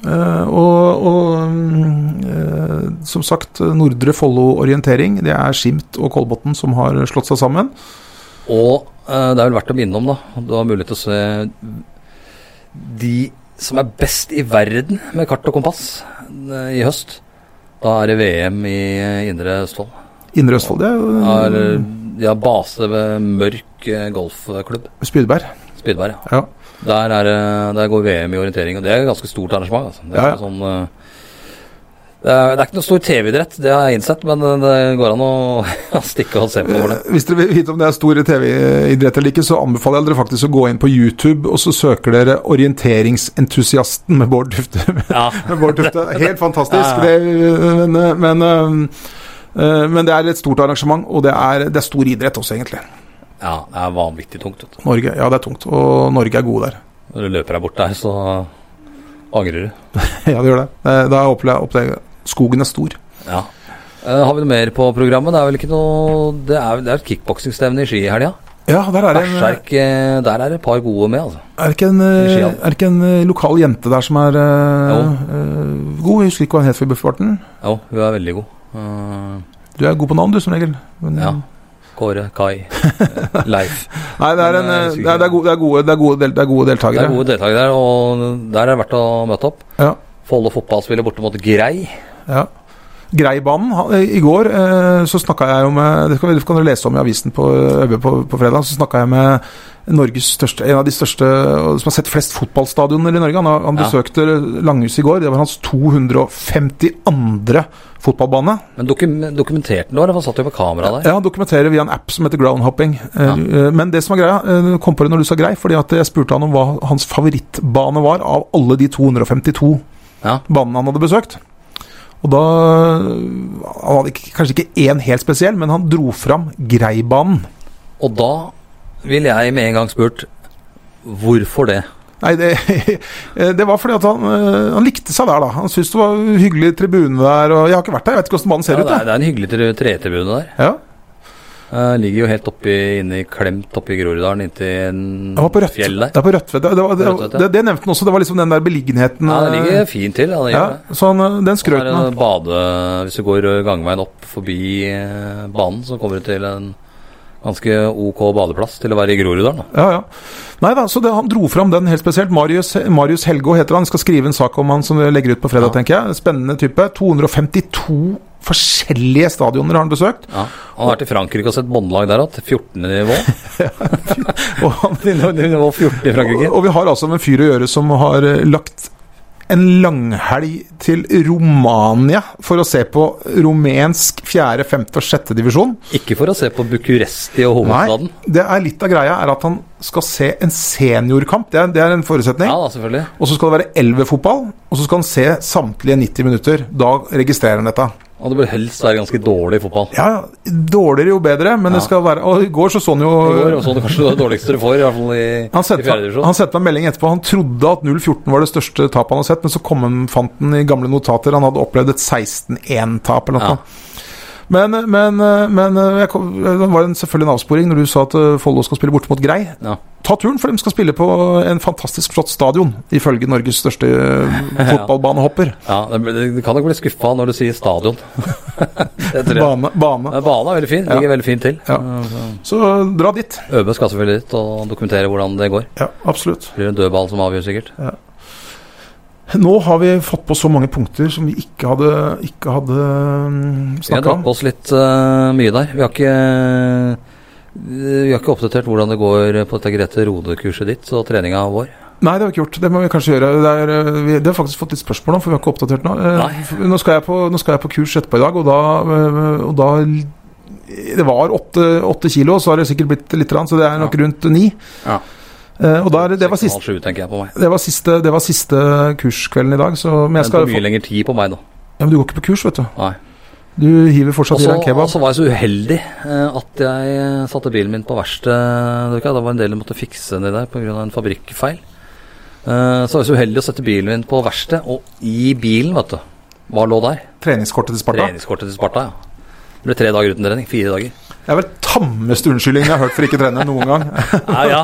S2: Uh, og og eh, som sagt, Nordre Follo orientering. Det er Skimt og Kolbotn som har slått seg sammen.
S3: Og uh, det er vel verdt å minne om, da. Du har mulighet til å se de som er best i verden med kart og kompass i høst. Da er det VM i Indre Østfold.
S2: Indre Østfold, det er
S3: De har base ved Mørk eh, golfklubb.
S2: Spydberg.
S3: Spydberg, ja.
S2: Ja.
S3: Der, er, der går VM i orientering, og det er et ganske stort arrangement. Altså. Det, er
S2: Ja,
S3: sånn, eh, det, er, det er ikke noe stor TV-idrett, det har jeg innsett, men det går an å, stikke og se på det.
S2: Eh, Hvis dere vil vite om det er stor TV-idrett eller ikke, så anbefaler jeg dere faktisk å gå inn på YouTube, og så søker dere 'Orienteringsentusiasten' med Bård Tufte.
S3: Ja.
S2: med Bård Tufte. Helt fantastisk. Det, men, men, men det er et stort arrangement, og det er, det er stor idrett også, egentlig.
S3: ja, det er vanvittig tungt. Vet du.
S2: Norge, ja, det er tungt. Og Norge er gode der.
S3: Når du løper deg bort der, så angrer du.
S2: Ja, det gjør det. Eh, Da opplever jeg opplever- Skogen er stor.
S3: Ja. Eh, har vi noe mer på programmet? Det er vel ikke noe Det er, det er et kickboksingstevne i Ski i helga.
S2: Ja, der er det en,
S3: Berserk, eh, der er det et par gode med, altså.
S2: er det ikke en,
S3: I
S2: det ikke en lokal jente der som er øh, god? Jeg husker ikke hva hun het for Bufferten.
S3: Jo, hun er veldig god. Eh,
S2: Du er god på navn, du, som regel. Men,
S3: ja. Kåre, Kai, eh, Leif.
S2: Nei, det er, en, øh,
S3: jeg
S2: det er, det er, gode, det er, gode, det del, det er gode
S3: Det
S2: deltakere.
S3: er gode deltakere og der er det verdt å møte opp.
S2: Ja.
S3: Follo fotballspiller borte mot Grei.
S2: Ja. Greibanen. banen. I går eh, så snakka jeg jo med Det kan, det kan dere lese om i avisen på ØB på, på fredag. Så snakka jeg med Norges største, en av de største som har sett flest fotballstadioner i Norge. Han, han
S3: Ja.
S2: besøkte Langhus i går. Det var hans 252. fotballbane.
S3: Men dokum, dokumenterte den, da? Han satt jo med kamera der.
S2: Ja, Han dokumenterer via en app som heter groundhopping. Eh,
S3: Ja.
S2: eh, Men det som er greia, eh, kom på det når du sa grei, fordi at jeg spurte han om hva hans favorittbane var av alle de 252
S3: Ja.
S2: banene han hadde besøkt. Og da Han hadde kanskje ikke én helt spesiell, men han dro fram Greibanen.
S3: Og da ville jeg med en gang spurt hvorfor det?
S2: Nei, det, det var fordi at han, eh, han likte seg der, da. Han syntes det var hyggelig tribune der. Og jeg har ikke vært der, jeg vet ikke hvordan banen ser
S3: Ja,
S2: ut.
S3: det, er, det er en hyggelig tre- tretribune der.
S2: Ja,
S3: Eh, ligger jo helt oppi, inni, klemt oppi Groruddalen inntil
S2: Rødt.
S3: fjell
S2: Det er på Rødtvet. Det, det, det, det, det nevnte han også. Det var liksom den der beliggenheten
S3: Ja, det
S2: eh,
S3: ligger fint til. Ja,
S2: ja,
S3: gjør det.
S2: så eh, Den skrøt han
S3: bade Hvis du går gangveien opp forbi banen, så kommer du til en ganske ok badeplass til å være i Groruddalen. da.
S2: Ja, ja. Nei da, så det, han dro fram den helt spesielt. Marius, Marius Helgå heter han. Skal skrive en sak om han som vi legger ut på fredag,
S3: Ja.
S2: tenker jeg. Spennende type. 252 forskjellige stadioner har han besøkt.
S3: Ja. Han har vært i Frankrike og sett båndlag der igjen. til 14. nivå.
S2: Og,
S3: nivå 14 i Frankrike.
S2: og vi har altså med en fyr å gjøre som har eh, lagt en langhelg til Romania for å se på rumensk fjerde, femte og sjette divisjon.
S3: Ikke for å se på Bucuresti og hovedstaden.
S2: det er litt av greia er at han skal se en seniorkamp. Det er, det er en forutsetning.
S3: Ja selvfølgelig.
S2: Og så skal det være elverfotball, og så skal han se samtlige 90 minutter. Da registrerer han dette.
S3: Og det bør helst være ganske dårlig fotball.
S2: Ja, ja, dårligere jo bedre, men det skal være Og i går så så han jo
S3: Det går også det kanskje det dårligste du får, i hvert fall i,
S2: han
S3: i fjerde divisjon.
S2: han sendte meg en melding etterpå. Han trodde at 0-14 var det største tapet han hadde sett, men så kom han, fant han i gamle notater han hadde opplevd et 16-1-tap eller noe.
S3: Ja.
S2: Men, men, men kom, det var en, selvfølgelig en avsporing når du sa at eh, Follo skal spille borte mot Grei.
S3: Ja.
S2: Ta turen, for de skal spille på en fantastisk flott stadion, ifølge Norges største eh, fotballbanehopper.
S3: Ja, det- Du kan nok bli skuffa når du sier stadion.
S2: bane. Bane.
S3: bane. Er veldig fin. Ligger veldig fint til.
S2: Ja. Så dra dit.
S3: Øbe skal selvfølgelig dit og dokumentere hvordan det går.
S2: Ja, absolutt.
S3: Det blir en dødball som avgjør, sikkert.
S2: Nå har vi fått på så mange punkter som vi ikke hadde, ikke hadde
S3: Vi har
S2: snakka
S3: dratt på oss litt uh, mye der. Vi har ikke vi har ikke oppdatert hvordan det går på dette Grete Rode-kurset ditt og treninga vår.
S2: Nei, det har vi ikke gjort. Det må vi kanskje gjøre. Det, er, eh, vi, det har faktisk fått litt spørsmål om, for vi har ikke oppdatert nå. Eh, Nå skal, jeg på, nå skal jeg på kurs etterpå i dag, og da, og da Det var åtte, åtte kilo, så har det sikkert blitt litt, så det er nok rundt ni.
S1: Ja.
S2: Eh, Og da er det, var siste, det, var siste, det var siste kurskvelden i dag, så Men jeg skal
S3: mye lengre tid på meg, da.
S2: ja, Men du går ikke på kurs, vet du.
S3: Nei.
S2: Du hiver fortsatt i deg en
S3: Og
S2: kebab.
S3: så var jeg så uheldig eh, at jeg satte bilen min på verksted. Det var en del jeg måtte fikse nedi der pga. en fabrikkfeil. Eh, Så var jeg så uheldig å sette bilen min på verksted, og i bilen, vet du Hva lå der?
S2: Treningskortet til Sparta.
S3: Treningskortet til Sparta, ja. Det ble tre dager uten trening. Fire dager.
S2: Det er vel tammeste unnskyldningen jeg har hørt for ikke å trene noen gang.
S3: Ja, ja.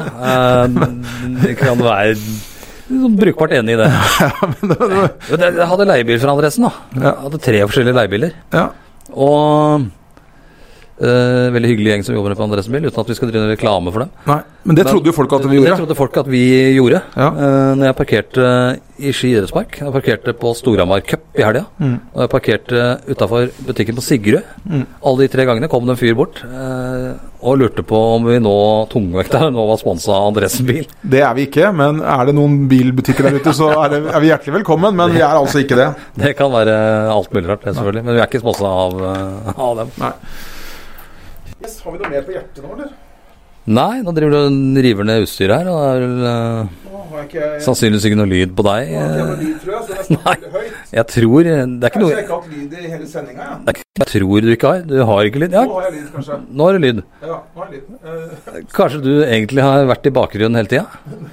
S3: Det kan være brukbart enig i det. Jeg hadde leiebil fra Andresen, da. Jeg hadde tre forskjellige leiebiler. Og eh, veldig hyggelig gjeng som jobber på Andresen bil, uten at vi skal drive reklame for dem.
S2: Nei, men det trodde jo folk at vi gjorde.
S3: Det trodde folk at vi gjorde.
S2: Ja.
S3: Uh, når jeg parkerte i Ski idrettspark. Jeg parkerte på Storhamar Cup i helga.
S2: Mm.
S3: Og jeg parkerte utafor butikken på Sigrud.
S2: Mm.
S3: Alle de tre gangene kom det en fyr bort uh, og lurte på om vi nå tungvekta nå var sponsa av Andresen bil.
S2: Det er vi ikke, men er det noen bilbutikker der ute, så er, det, er vi hjertelig velkommen. Men vi er altså ikke det.
S3: Det kan være alt mulig rart, det selvfølgelig. Men vi er ikke sponsa av, av dem.
S2: Har vi noe mer på hjertet nå, eller?
S3: Nei, nå driver du river ned utstyret her, og det er vel
S2: uh, ikke
S3: sannsynligvis ikke noe lyd på deg.
S2: Nå har jeg
S3: eh.
S2: lyd, tror jeg, så jeg
S3: Nei.
S2: snakker høyt.
S3: Jeg tror Det er ikke noe
S2: jeg ikke hatt lyd i hele sendinga, ja.
S3: det er Jeg tror du ikke har. Du har ikke lyd. Ja,
S2: Nå har jeg lyd, kanskje.
S3: nå har du lyd.
S2: Ja, nå har jeg lyd. Uh...
S3: Kanskje du egentlig har vært i bakgrunnen hele tida?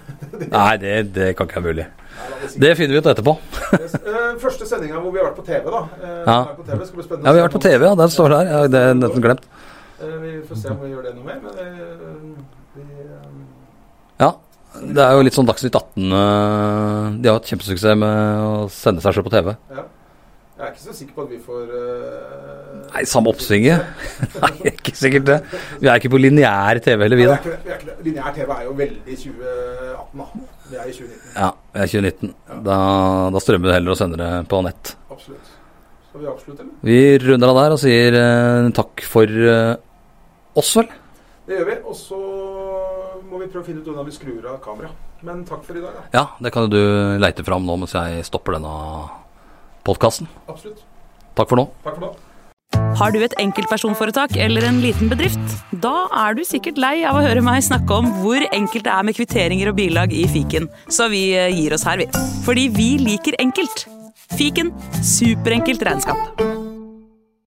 S3: Nei, det, det kan ikke være mulig. Det finner vi ut etterpå.
S2: eh, første sendinga hvor vi har vært på TV, da. Eh,
S3: Ja.
S2: er på TV, skal bli spennende
S3: Ja, vi har vært på TV, ja. Den står der. Ja, det er nesten glemt.
S2: Eh, Vi får se om vi gjør det noe mer, men eh, vi, eh,
S3: Ja. Det er jo litt sånn Dagsnytt 18 eh, De har hatt kjempesuksess med å sende seg sjøl på TV.
S2: ja. Jeg er ikke så sikker på at vi får uh,
S3: Nei, samme oppsvinget. Nei, ikke sikkert det. Vi er ikke på lineær TV heller, vi, da.
S2: Lineær TV er jo veldig 2018, da. Vi er i 2019.
S3: Ja, vi er 2019. Da, da strømmer det heller og sender det på nett.
S2: Absolutt. Skal vi avslutte, eller?
S3: Vi runder av der og sier uh, takk for eh, oss, vel.
S2: Det gjør vi. Og så må vi prøve å finne ut hvordan vi skrur av kameraet. Men takk for i dag, da.
S3: Ja, det kan jo du leite fram nå mens jeg stopper denne podkasten.
S2: Absolutt.
S3: Takk for nå.
S2: Takk for nå.
S4: Har du et enkeltpersonforetak eller en liten bedrift? Da er du sikkert lei av å høre meg snakke om hvor enkelt det er med kvitteringer og bilag i fiken, så vi eh, gir oss her, vi. Fordi vi liker enkelt. Fiken superenkelt regnskap.